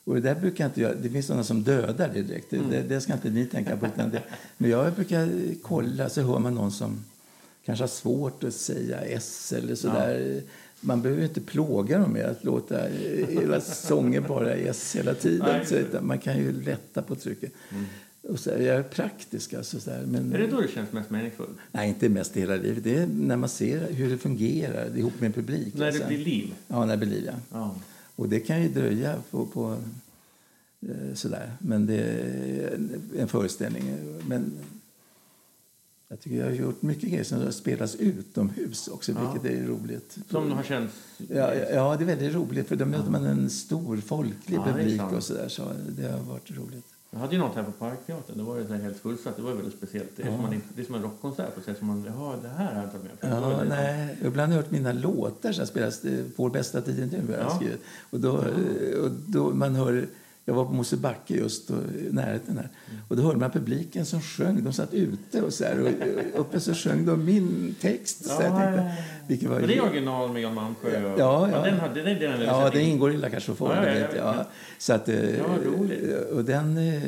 Och det där brukar jag inte göra. Det finns sådana som dödar det direkt. Det, det, det ska inte ni tänka på. Utan det, men jag brukar kolla så hör man någon som kanske har svårt att säga S eller sådär. Man behöver inte plåga dem med att låta hela sången bara S hela tiden. Nej. Så, man kan ju lätta på trycket. Och så, jag är praktisk alltså. Så där, men, är det då det känns mest meningsfullt? Nej, inte mest i hela livet. Det är när man ser hur det fungerar ihop med publik. När det alltså. blir liv? Ja, när det blir liv, ja. Ja. Och det kan ju dröja på, på eh, sådär. Men det är en föreställning. Men jag tycker jag har gjort mycket grejer som spelas utomhus också, Ja. vilket är roligt. Som har känts... Ja, ja, det är väldigt roligt för då möter man en stor folklig Ja, det publik och sådär. Så det har varit roligt. Jag hade ju något här på Parkteatern. Det var ju så helt fullsatt. Det var ju väldigt speciellt. Det är, som, man, det är som en rockkonsert. På sätt som man, det här har jag inte varit med Ja, det- nej. Ibland har jag hört mina låtar som spelas eh, Vår bästa tid nu. har jag Ja. skrivit. Och då, eh, och då man hör, jag var på Mosebacke just och, närheten här. Och då hörde man publiken som sjöng. De satt ute och så här. Och och uppe så sjöng de min text. Så jag Ja, tänkte, vilket var Men det original med Jan Malmsjö? och- Ja, ja. Den, hade, den, den, den, Ja, det ingår i La Cachofon. Ja, ja, ja. Så att, eh, Ja, roligt. och den, eh,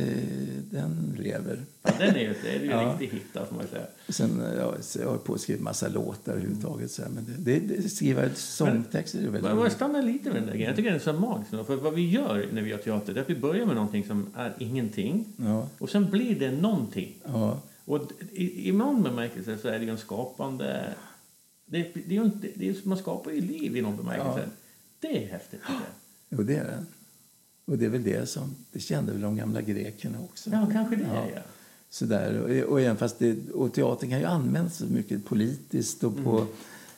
den lever. Ja, den är ju, det är ju en Ja. riktig hit, får man säga. Sen, ja, så jag har på att skriva massa låtar överhuvudtaget. Så här, men det, det, det, skriva sångtexter är väldigt Men jag roligt. stannar lite med den där grejen. Jag tycker den är så magisk. För vad vi gör när vi gör teater, det är att vi börjar med någonting som är ingenting. Ja, Och sen blir det någonting. ja. Och i, i någon bemärkelse så är det ju en skapande... Det, det är inte, det är, man skapar ju liv i någon bemärkelse. Ja. Det är häftigt. Jo, det är det. Och det är väl det som... Det kände väl de gamla grekerna också. Ja, kanske det. Ja. Är Ja. Sådär. Och, och, även fast det, och teatern kan ju användas så mycket politiskt och på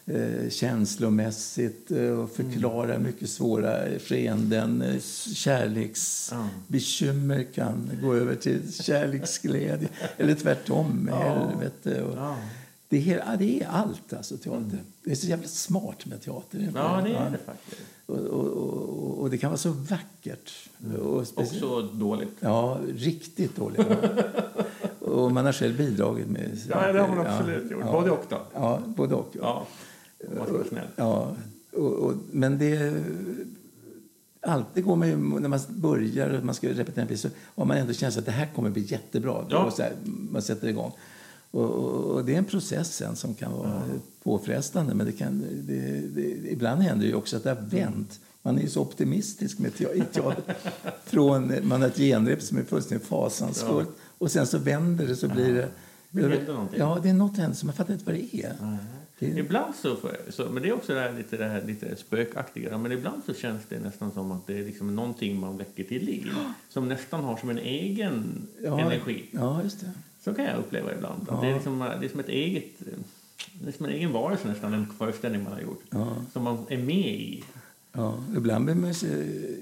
eh, känslomässigt eh, och förklara mycket svåra skeenden. Kärleksbekymmer kan gå över till kärleksglädje. Eller tvärtom, Ja. helvete. Och, Ja. det, är, hel- ja, det är allt, alltså, teater. Det är så jävla smart med teater. ja, det är Ja. det faktiskt. Och, och, och, och det kan vara så vackert. Och speci- Också dåligt. Ja, riktigt dåligt. Ja. och man har själv bidragit med... Ja, det har man absolut gjort. Både och då. Ja, både och. Ja. Snäll. Ja, och, och, men det... Alltid går man ju, när man börjar och man ska repetera en pjäs så har man ändå känslan att det här kommer bli jättebra. Ja. Här, man sätter igång. Och, och, det är en process sen som kan vara påfrestande. Men det kan, det, det, ibland händer det ju också att det har vänt. Man är så optimistisk med teater. Från, man har ett genrep som är fullständigt fasansfullt. Och sen så vänder det så blir det... Det någonting. Ja, det är något händer som man fattar inte vad det är. Det, Ibland så, får- så, men det är också det här, lite, det här lite spökaktiga, men ibland så känns det nästan som att det är liksom någonting man väcker till liv. Som nästan har som en egen ja, energi. Ja, just det. Så kan jag uppleva ibland. Ja. det, är liksom, det är som ett eget... Det är som en egen varelse nästan, en föreställning man har gjort. Ja. Som man är med i. Ja, ibland blir man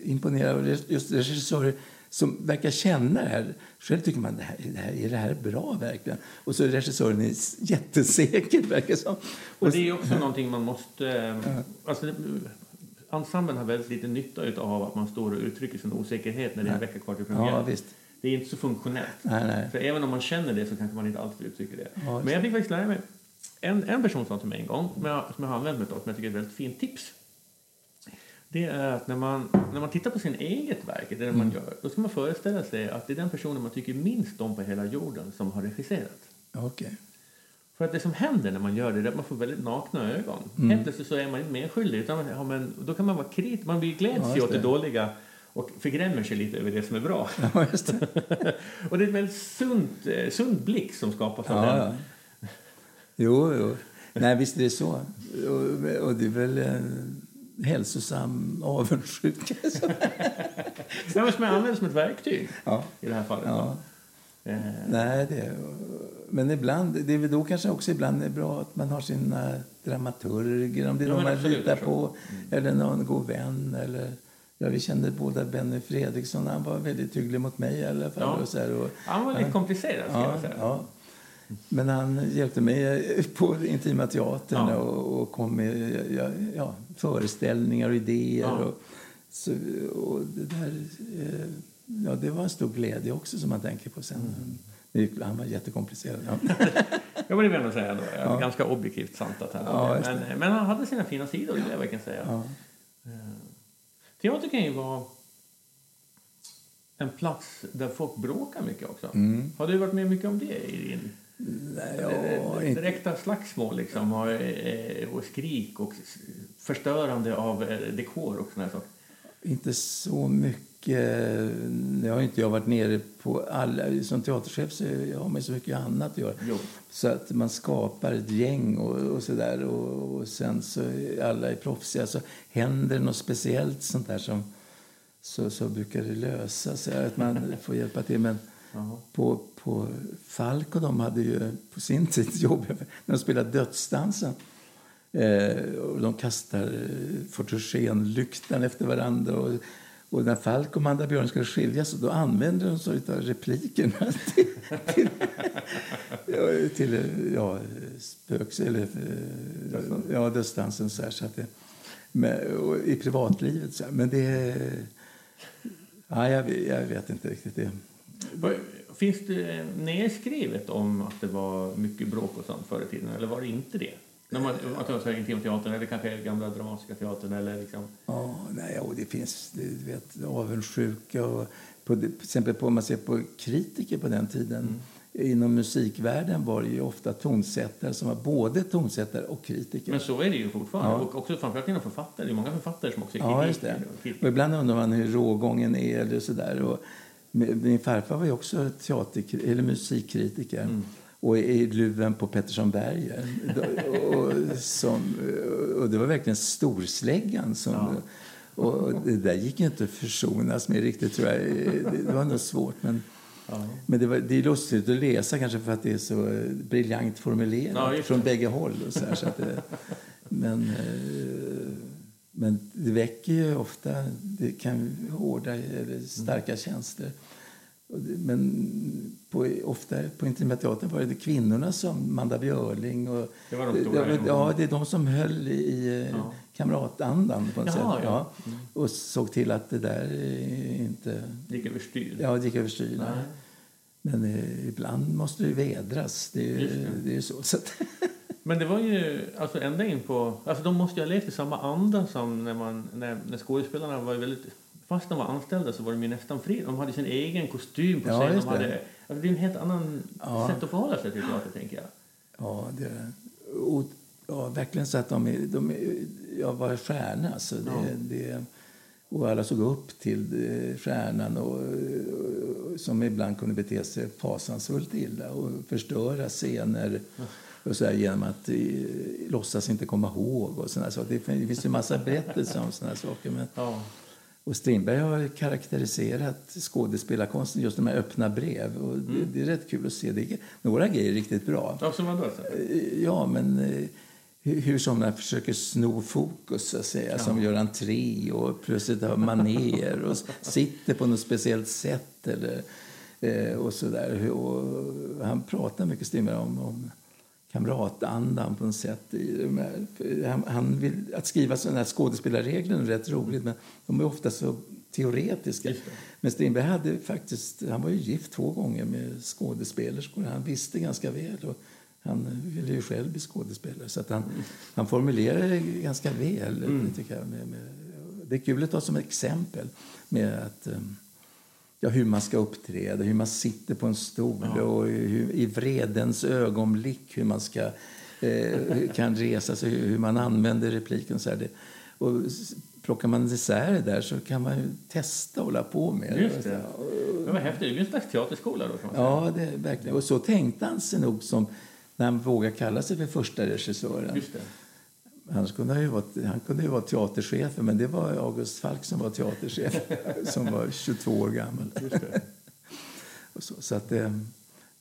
imponerad av just regissörer som verkar känna det här. Själv tycker man, det här, det här, är det här bra verkligen? Och så är regissören är jättesäker, verkar som. Och det är också någonting man måste... Alltså, ensemblen har väldigt lite nytta av att man står och uttrycker sin osäkerhet när det är en vecka kvar till premiär. ja, visst. Det är inte så funktionellt. Nej, nej. För även om man känner det så kanske man inte alltid uttrycker det. Ja, Men jag fick faktiskt lära mig en, en person sa till mig en gång, som jag, som jag har använt mig av, som jag tycker är ett väldigt fint tips. Det är att när man, när man tittar på sin eget verk, det man gör, då ska man föreställa sig att det är den personen man tycker minst om på hela jorden som har regisserat. Okej. För att det som händer när man gör det är att man får väldigt nakna ögon. Helt plötsligt så är man inte medskyldig. Utan man, men, då kan man vara kritisk. Man blir gläds Ja, åt det det. dåliga och förgrämmer sig lite över det som är bra. Ja, det. och det är en väldigt sund, eh, sund blick som skapas av Ja, den. ja. Jo, jo. Nej, visst är det så. Och, och det är väl en hälsosam avundsjuka. men som jag använder som ett verktyg Ja. i det här fallet. Ja. Eh, Nej, det, men ibland, det är väl då kanske också ibland är bra att man har sina dramaturger, om det är Ja, någon man litar på, eller någon god vän. Eller, ja, vi kände båda Benny Fredriksson, han var väldigt hygglig mot mig i alla fall. Ja. Och så här, och, han var lite komplicerad, ja, jag säga. ja. Men han hjälpte mig på Intima Teatern Ja. och, och kom med ja, ja, föreställningar och idéer. Ja. Och, så, och det, där, eh, ja, det var en stor glädje också som man tänker på sen. Mm. Han var jättekomplicerad. Ja. Ja, men det vill jag ändå säga. Då. Ja. Ganska objektivt sant att han Ja, men, men han hade sina fina sidor, det jag verkligen säga. Ja. Teater kan ju vara en plats där folk bråkar mycket också. Mm. Har du varit med mycket om det i din Eh, ja, direkta slagsmål liksom, och, eh, skrik och förstörande av eh, dekor och här saker? inte så mycket. Nu har inte jag varit nere på alla. Som teaterchef så har man så mycket annat att göra. Jo. Så att man skapar ett gäng och, och så där och, och sen så alla är proffsiga. Så händer något speciellt sånt där som så, så brukar det lösa sig. Att man får hjälpa till. Men på, på Falk och de hade ju på sin tid jobb när de spelade Dödsdansen. Eh, och de kastar eh, fotogenlyktan efter varandra. Och, och när Falk och Amanda Björn skulle skiljas då använde de sig av replikerna till, till, till eh, ja, spöks... Eller, ja, dödsdansen. Så här, så att det, men, och I privatlivet. Så här, men det... Ja, jag, jag vet inte riktigt. det. Finns det nedskrivet om att det var mycket bråk och sånt förr i tiden, eller var det inte det? När man, att det var Intimteatern eller kanske gamla Dramatiska teatern eller liksom... Ja, nej, och det finns du vet, avundsjuka. Och på, till exempel på, man ser på kritiker på den tiden. Inom musikvärlden var det ju ofta tonsättare som var både tonsättare och kritiker. Men så är det ju fortfarande. Ja. Och också framförallt inom författare. Det är många författare som också är Ja, just det. kritiker kritiker. Och ibland undrar man hur rågången är eller sådär. Och min farfar var ju också teater, eller musikkritiker. Mm. Och i luven på Pettersson Berger. och, som, och det var verkligen storsläggan som... Ja. Och det där gick inte att försonas med riktigt tror jag. Det, var nog svårt men... Ja. Men det, var, det är lustigt att läsa kanske för att det är så briljant formulerat Ja, från bägge håll. Och så här, så att det, men, eh, men det väcker ju ofta det kan hårda eller starka känslor. Men på, ofta på Intima Teatern var det kvinnorna som Manda Björling och Det var de stora ja, ja, det är de som höll i eh, Ja. kamratandan på något Jaha, sätt. ja. Ja. Och såg till att det där eh, inte gick överstyr. ja, gick överstyr. Nej. Men eh, ibland måste det vädras. Det är ju det. det. är ju så. så att, Men det var ju alltså ända in på... Alltså de måste ju ha levt i samma anda som när, man, när, när skådespelarna var ju väldigt... Fast de var anställda så var de ju nästan fri. De hade sin egen kostym på Ja, just De det. hade, alltså det är en helt annan Ja. sätt att förhålla sig till teater, tänker jag. ja, det, och, ja, verkligen så att de, är- de är- jag var stjärna. Alltså det, Ja. det, och alla såg upp till eh, stjärnan och, och, som ibland kunde bete sig fasansfullt illa och förstöra scener och så här, genom att eh, låtsas inte komma ihåg. Och såna saker. Det finns ju massa berättelser om såna saker. Men, Ja. Och Strindberg har karaktäriserat skådespelarkonsten just här öppna brev. Och det, det är rätt kul att se. Det är, några grejer är riktigt bra. Ja, som? Så? Eh, Ja, men eh, hur, somliga försöker sno fokus, så att säga, som gör entré och plötsligt har maner och sitter på något speciellt sätt. Eller, eh, och så där. Och han pratar mycket Strindberg om, om kamratandan på något sätt. Han, han vill, att skriva sådana här skådespelarregler är rätt roligt, men de är ofta så teoretiska. Men Strindberg hade faktiskt, han var ju gift två gånger med skådespelerskor. Han visste ganska väl. Och Han ville ju själv bli skådespelare. Så att han, han formulerar det ganska väl. Mm. Tycker jag, med, med, det är kul att ta som exempel med att, um, ja, hur man ska uppträda, hur man sitter på en stol Ja. och hur, i vredens ögonblick hur man ska, eh, kan resa sig, hur, hur man använder repliken. Så här. Det, och plockar man isär det där så kan man ju testa och hålla på med det. Just det. Var häftigt. Det blir en slags teaterskola då kan. Ja, det verkligen. Och så tänkte han sig nog som när han vågade kalla sig för första regissören. Just det. Han kunde ju vara, han kunde ju vara teaterchef, men det var August Falk som var teaterchef, som var 22 år gammal. Så, så att, eh,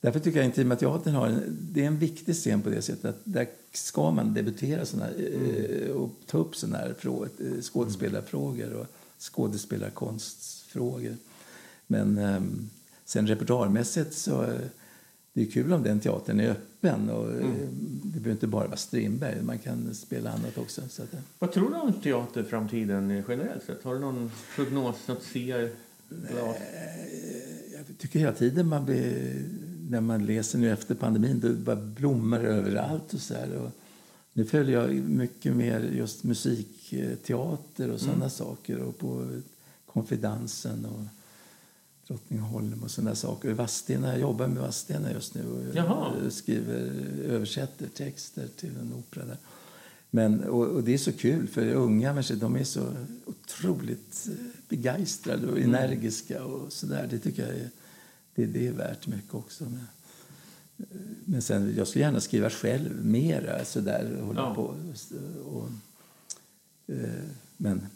därför tycker jag Intima Teatern har en, det är en viktig scen på det sättet att där ska man debutera såna, eh, och ta upp såna här frå, eh, skådespelarfrågor och skådespelarkonstfrågor. Men eh, sen repertoarmässigt så det är kul om den teatern är öppen. Och, eh, Det behöver inte bara vara Strindberg, man kan spela annat också. Så att, eh, Vad tror du om teaterframtiden generellt sett? Har du någon prognos, något ser? glas? jag tycker hela tiden man blir, när man läser nu efter pandemin, då bara blommar det överallt och så här. Och nu följer jag mycket mer just musikteater och sådana saker och på Konfidansen och Drottningholm och sådana saker. Vadstena, jag jobbar med Vadstena just nu och Jaha. skriver, översätter texter till en opera där. Men, och, och det är så kul, för unga människor de är så otroligt eh, begeistrade och energiska och sådär. Det tycker jag är, det, det är värt mycket också. Men, eh, men sen, jag skulle gärna skriva själv mera, sådär, hålla Ja. på. Och, och, eh, men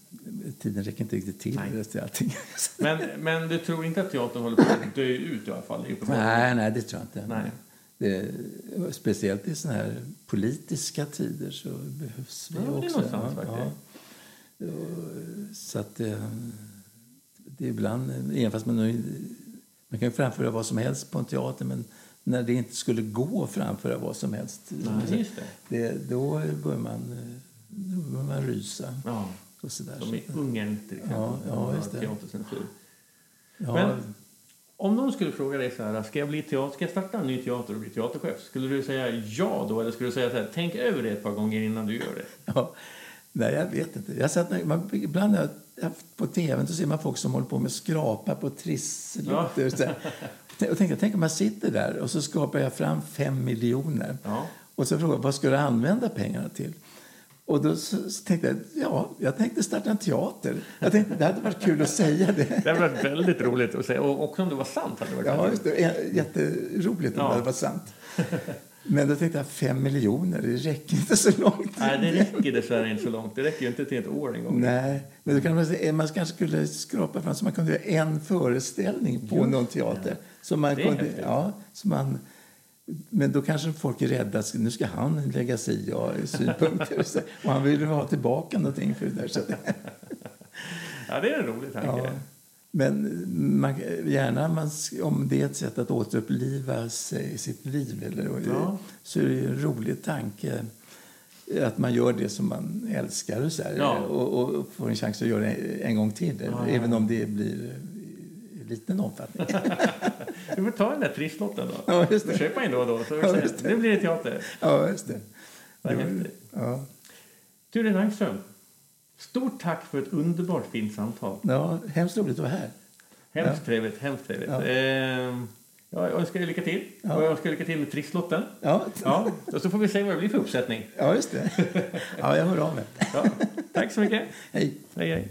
tiden räcker inte riktigt till Nej. till allting. Men, men du tror inte att teatern håller på att dö ut i alla fall? Uppenbart. nej, nej, det tror jag inte. Nej. Det, speciellt i såna här politiska tider så behövs vi Ja, det är också. faktiskt. Och, Så att det, det är ibland, även fast man, man kan ju framföra vad som helst på en teater men när det inte skulle gå att framföra vad som helst Nej, det. det, då börjar man, då börjar man rysa. Ja, Och så där. som i Ungern till exempel. Ja, ja, just det. Teatercensur. ja, Men- Om någon skulle fråga dig så här, ska jag, bli teater, ska jag starta en ny teater och bli teaterchef? Skulle du säga ja då? Eller skulle du säga så här, tänk över det ett par gånger innan du gör det? Ja, nej, jag vet inte. Jag satt, man, ibland har jag på tv så ser man folk som håller på med skrapa på och så där. Och tänkte, tänk om jag sitter där och så skapar jag fram fem miljoner. Ja. Och så frågar jag, vad ska du använda pengarna till? Och då tänkte jag, ja, jag tänkte starta en teater. Jag tänkte, det hade varit kul att säga det. Det hade varit väldigt roligt att säga. Och också om det var sant hade det varit Ja, just det. Jätteroligt om Ja. det varit sant. Men då tänkte jag, fem miljoner, det räcker inte så långt. Nej, det räcker dessvärre inte så långt. Det räcker ju inte till ett år en gång. Nej, men då kan man, säga, man kanske skulle skrapa fram så man kunde göra en föreställning på någon teater. Så man Det är kunde, häftigt. ja, så man, men då kanske folk är rädda. att Nu ska han lägga sig i ja, synpunkter. Och han vill ha tillbaka någonting för det där. Så att, Ja, det är en rolig tanke. ja. Men man, gärna man, om det är ett sätt att återuppliva sig, sitt liv eller, Ja. så är det ju en rolig tanke att man gör det som man älskar och, så här, Ja. och, och får en chans att göra det en gång till. Ja. Även om det blir i liten omfattning. Du får ta den där trisslotten då. Ja, just det. Köpa in då och då. Så Ja, just det. Nu blir det teater. ja, just det. Vad häftigt. ja. Ture Langström, stort tack för ett underbart fint samtal. ja, hemskt roligt att vara här. Hemskt Ja. trevligt, hemskt trevligt. Ja. Ehm, jag önskar er lycka till. Ja. Och jag önskar lycka till med trisslotten. Ja, Ja, och så får vi se vad det blir för uppsättning. ja just det. Ja, jag hör av mig. Ja, tack så mycket. Hej. Hej, hej.